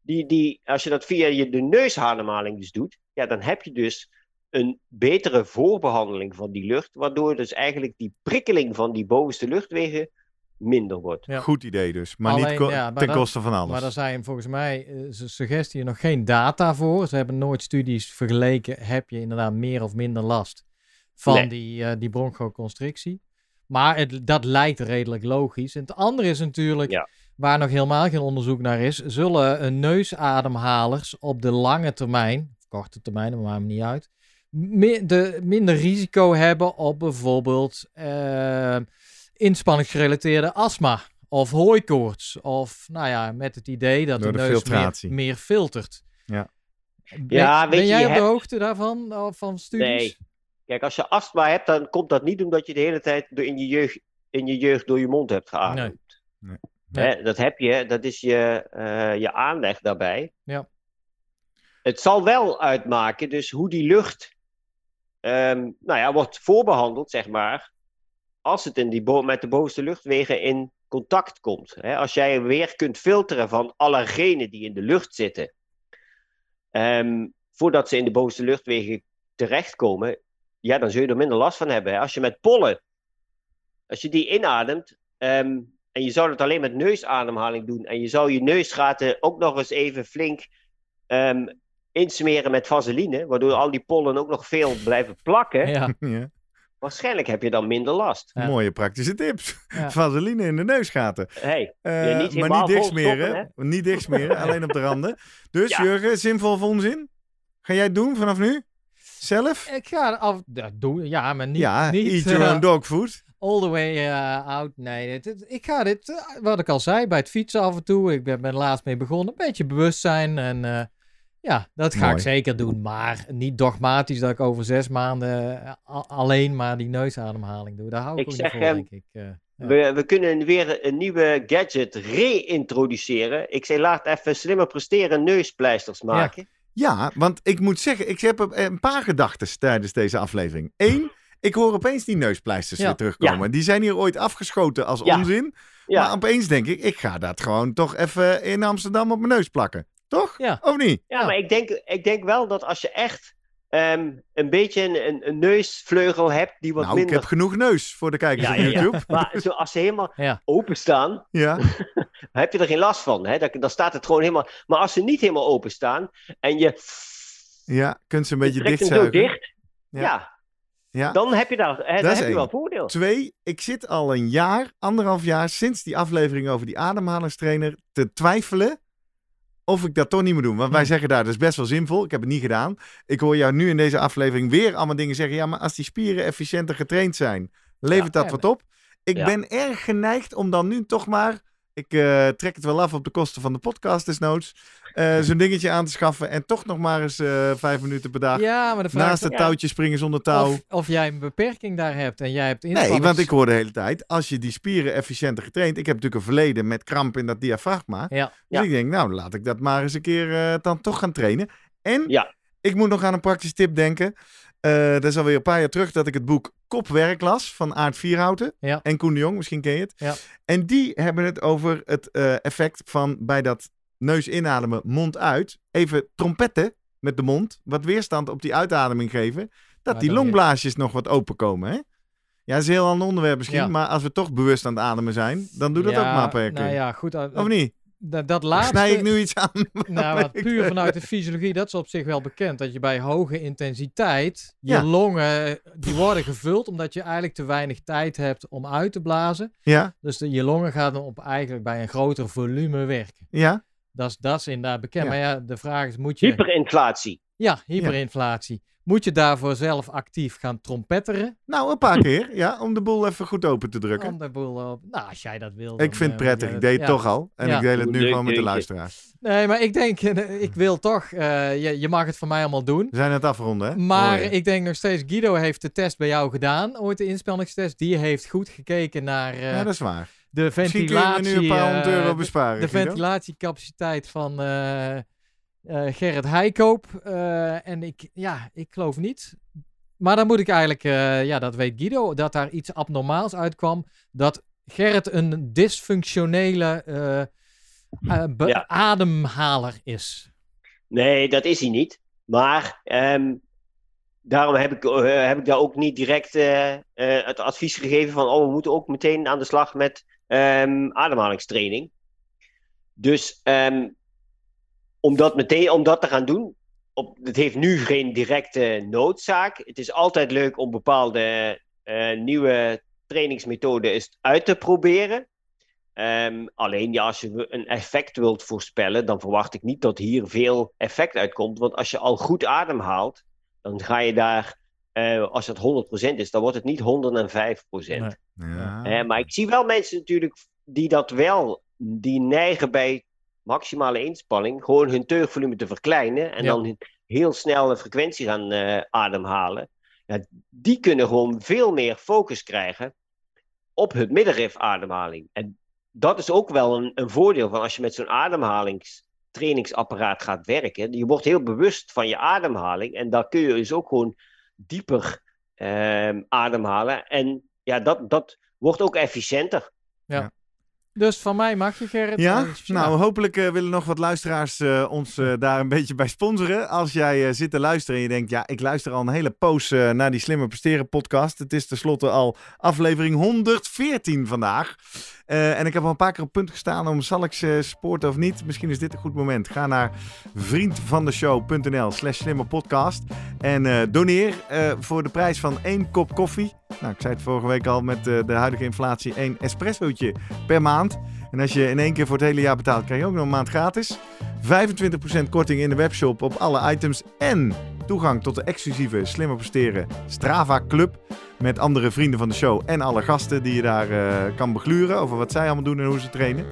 die, die, als je dat via je, de neusademhaling dus doet, ja, dan heb je dus een betere voorbehandeling van die lucht. Waardoor dus eigenlijk die prikkeling van die bovenste luchtwegen minder wordt. Ja. Goed idee dus, maar niet Alleen, ko- ja, maar ten dat- koste van alles. Maar daar zijn volgens mij eh, su- suggestie nog geen data voor. Ze hebben nooit studies vergeleken. Heb je inderdaad meer of minder last van Nee. die, eh die bronchoconstrictie? Maar het, dat lijkt redelijk logisch. En het andere is natuurlijk, Ja. waar nog helemaal geen onderzoek naar is, zullen een neusademhalers op de lange termijn, of korte termijn, dat maakt me niet uit, mi- de, minder risico hebben op bijvoorbeeld eh, inspanningsgerelateerde astma of hooikoorts. Of nou ja, met het idee dat Door de, de neus filtratie. meer, meer filtert. Ja. Ben, Ja, weet ben je, jij je op de hebt- hoogte daarvan, van studies? Nee. Kijk, als je astma hebt, dan komt dat niet omdat je de hele tijd door in, je jeugd, in je jeugd door je mond hebt geademd. Nee. Nee. Hè, dat heb je, dat is je, eh, je aanleg daarbij. Ja. Het zal wel uitmaken, dus hoe die lucht ehm, nou ja, wordt voorbehandeld, zeg maar, als het in die bo- met de bovenste luchtwegen in contact komt. Hè? Als jij weer kunt filteren van allergenen die in de lucht zitten, ehm, voordat ze in de bovenste luchtwegen terechtkomen, ja, dan zul je er minder last van hebben. Hè? Als je met pollen, als je die inademt, ehm, en je zou het alleen met neusademhaling doen, en je zou je neusgaten ook nog eens even flink ehm, insmeren met vaseline, waardoor al die pollen ook nog veel blijven plakken, Ja, Ja. Waarschijnlijk heb je dan minder last. Ja. Mooie praktische tips. Ja. Vaseline in de neusgaten. Hey, Eh, niet maar niet dicht vol stoppen, smeren. Niet dicht smeren, alleen op de randen. Dus Ja. Jurgen, zinvol of onzin? Ga jij het doen vanaf nu? Zelf? ik ga af, ja, doen, ja, maar niet, ja, niet eat your eh, own dog food. all the way eh, out. Nee, dit- dit- ik ga dit, wat ik al zei, bij het fietsen af en toe. Ik ben, ben laatst mee begonnen. Een beetje bewustzijn en eh, ja, dat ga Mooi. ik zeker doen. Maar niet dogmatisch dat ik over zes maanden eh, alleen maar die neusademhaling doe. Daar hou ik, Ik ook zeg, niet voor, denk ik. eh. Ja. we, we kunnen weer een nieuwe gadget reintroduceren. Ik zei, laat even slimmer presteren neuspleisters maken. Ja, want ik moet zeggen, ik heb een paar gedachten tijdens deze aflevering. Eén, ik hoor opeens die neuspleisters Ja. weer terugkomen. Die zijn hier ooit afgeschoten als Ja. onzin. Ja, Maar opeens denk ik, ik ga dat gewoon toch even in Amsterdam op mijn neus plakken. Toch? Ja. Of niet? ja, Ja. maar ik denk, ik denk wel dat als je echt ehm, een beetje een, een, een neusvleugel hebt die wat nou, ik minder... heb genoeg neus voor de kijkers Ja, op ja, ja. YouTube. Maar zo, als ze helemaal Ja. openstaan, Ja. heb je er geen last van. Hè? Dan, dan staat het gewoon helemaal... Maar als ze niet helemaal openstaan en je ja, kunt ze een beetje zo dichtzuigen. dicht, Ja. ja. Ja. dan heb je, daar, hè, heb je wel voordeel. Twee, ik zit al een jaar, anderhalf jaar, sinds die aflevering over die ademhalingstrainer, te twijfelen of ik dat toch niet moet doen. Want wij zeggen daar, dat is best wel zinvol. Ik heb het niet gedaan. Ik hoor jou nu in deze aflevering weer allemaal dingen zeggen. Ja, maar als die spieren efficiënter getraind zijn, levert Ja, dat wat op. Ik Ja. ben erg geneigd om dan nu toch maar, ik eh, trek het wel af op de kosten van de podcast desnoods, eh, zo'n dingetje aan te schaffen en toch nog maar eens eh, vijf minuten per dag ja, maar de vraag naast is het Ja. touwtje springen zonder touw. of, of jij een beperking daar hebt en jij hebt Nee, inspannings- want ik hoor de hele tijd, als je die spieren efficiënter getraind... Ik heb natuurlijk een verleden met kramp in dat diafragma. Ja. Dus Ja. ik denk, nou, laat ik dat maar eens een keer eh, dan toch gaan trainen. En Ja. ik moet nog aan een praktische tip denken. Eh, dat is alweer een paar jaar terug dat ik het boek Kopwerk las van Aart Vierhouten Ja. en Koen de Jong, misschien ken je het. Ja. En die hebben het over het eh, effect van bij dat neus inademen, mond uit, even trompetten met de mond, wat weerstand op die uitademing geven, dat Maar die longblaasjes nog wat open komen. Hè? Ja, dat is een heel ander onderwerp misschien, Ja. maar als we toch bewust aan het ademen zijn, dan doe dat Ja, ook maar per keer. Nou ja, goed. uh, Of niet? Dat, dat laatste... Snij ik nu iets aan? Nou, wat puur vanuit de fysiologie, dat is op zich wel bekend. Dat je bij hoge intensiteit, je Ja. longen, die worden gevuld omdat je eigenlijk te weinig tijd hebt om uit te blazen. Ja, Dus de, je longen gaan dan op eigenlijk bij een groter volume werken. ja. Dat is, dat is inderdaad bekend. Ja. Maar ja, de vraag is, moet je... Hyperinflatie. Ja, hyperinflatie. Moet je daarvoor zelf actief gaan trompetteren? Nou, een paar keer, ja, om de boel even goed open te drukken. Om de boel op... Nou, als jij dat wil. Ik vind het eh, prettig. Ik deed het ja. toch al. En Ja. ik deel het nu Leuk gewoon met de deuntje. luisteraars. Nee, maar ik denk, eh, ik wil toch, eh, je, je mag het voor mij allemaal doen. We zijn het afronden, hè? Maar Mooi, ik denk nog steeds, Guido heeft de test bij jou gedaan, ooit de inspanningstest. Die heeft goed gekeken naar eh, ja, dat is waar. De Misschien ventilatie. me nu een paar honderd eh, euro besparen. de ventilatiecapaciteit van eh, eh, Gerrit Heikoop. Eh, en ik, ja, ik geloof niet. Maar dan moet ik eigenlijk, eh, ja, dat weet Guido, dat daar iets abnormaals uitkwam. Dat Gerrit een dysfunctionele Ja. ademhaler is. Nee, dat is hij niet. Maar ehm, daarom heb ik, heb ik daar ook niet direct eh, eh, het advies gegeven van, oh, we moeten ook meteen aan de slag met ehm, ademhalingstraining. Dus ehm, om, dat meteen, om dat te gaan doen, op, het heeft nu geen directe noodzaak. Het is altijd leuk om bepaalde eh, nieuwe trainingsmethoden uit te proberen. Ehm, alleen ja, als je een effect wilt voorspellen, dan verwacht ik niet dat hier veel effect uitkomt. Want als je al goed ademhaalt, dan ga je daar, eh, als het 100% is, dan wordt het niet 105%. Nee. Ja. Maar ik zie wel mensen natuurlijk die dat wel, die neigen bij maximale inspanning, gewoon hun teugvolume te verkleinen en Ja. dan heel snel een frequentie gaan eh, ademhalen. Ja, die kunnen gewoon veel meer focus krijgen op het middenrif ademhaling. En dat is ook wel een, een voordeel van als je met zo'n ademhalingstrainingsapparaat gaat werken. Je wordt heel bewust van je ademhaling en daar kun je dus ook gewoon dieper ehm, ademhalen. En ja, dat, dat wordt ook efficiënter. Dus van mij mag je, Gerrit. Ja, Eh, nou hopelijk eh, willen nog wat luisteraars eh, ons daar een beetje bij sponsoren. Als jij zit te luisteren en je denkt, ja, ik luister al een hele poos naar die Slimmer Presteren podcast. Het is tenslotte al aflevering 114 vandaag. En ik heb al een paar keer op punt gestaan om zal ik ze sporten of niet. Misschien is dit een goed moment. Ga naar vriendvandeshow.nl slash slimmerpodcast en doneer voor de prijs van één kop koffie. Nou, ik zei het vorige week al met eh, de huidige inflatie één espressootje per maand. En als je in één keer voor het hele jaar betaalt, krijg je ook nog een maand gratis. 25% korting in de webshop op alle items en toegang tot de exclusieve Slimmer Presteren Strava Club. Met andere vrienden van de show en alle gasten die je daar eh, kan begluren over wat zij allemaal doen en hoe ze trainen.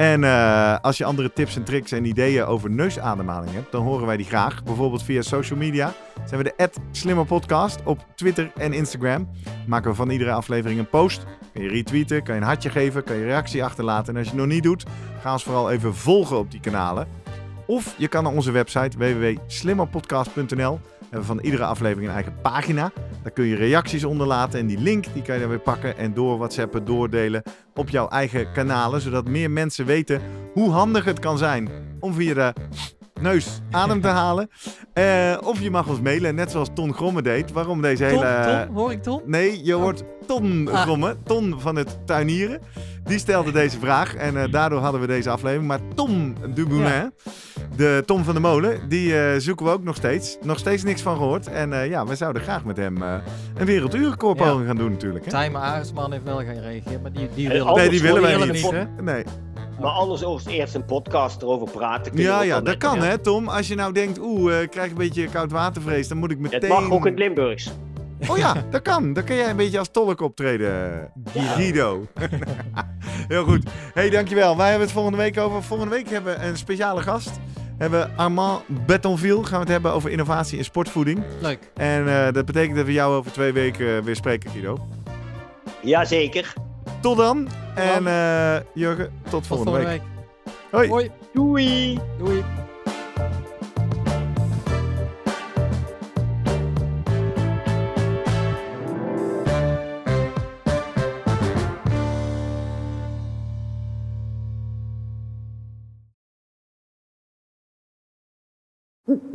En eh, als je andere tips en tricks en ideeën over neusademhaling hebt, dan horen wij die graag. Bijvoorbeeld via social media zijn we de @slimmerpodcast op Twitter en Instagram. Maken we van iedere aflevering een post. Kan je retweeten, kan je een hartje geven, kan je reactie achterlaten. En als je het nog niet doet, ga ons vooral even volgen op die kanalen. Of je kan naar onze website www.slimmerpodcast.nl. Hebben van iedere aflevering een eigen pagina. Daar kun je reacties onderlaten en die link die kan je dan weer pakken en door WhatsAppen doordelen op jouw eigen kanalen. Zodat meer mensen weten hoe handig het kan zijn om via de neus adem te halen. Eh, of je mag ons mailen, net zoals Ton Gromme deed. Waarom deze Tom, hele... Tom, hoor ik Tom? Nee, je hoort Ton Ah. Ton van het tuinieren. Die stelde deze vraag en eh, daardoor hadden we deze aflevering. Maar Tom Dumoulin, de Tom van de Molen, die eh, zoeken we ook nog steeds. Nog steeds niks van gehoord. En eh, ja, we zouden graag met hem eh, een Ja. gaan doen natuurlijk. Hè? Tijmen Arendsman heeft wel gereageerd, maar die, die En wil Nee, die willen wij niet. hè? Nee. Maar anders ook eerst een podcast erover praten. kun je Ja, ja, dat kan ja. hè Tom. Als je nou denkt, oeh, eh, ik krijg een beetje koudwatervrees, dan moet ik meteen... Het mag ook in het Limburgs. Oh ja, dat kan. Dan kan jij een beetje als tolk optreden, Guido. Heel goed. hey, dankjewel. Wij hebben het volgende week over. Volgende week hebben we een speciale gast. We hebben Armand Betonville. Gaan we het hebben over innovatie in sportvoeding. Leuk. En eh, dat betekent dat we jou over twee weken eh, weer spreken, Guido. Jazeker. Tot dan. En dan. eh, Jurgen, tot Tot volgende, volgende week. week. Hoi. Hoi. Doei! Doei.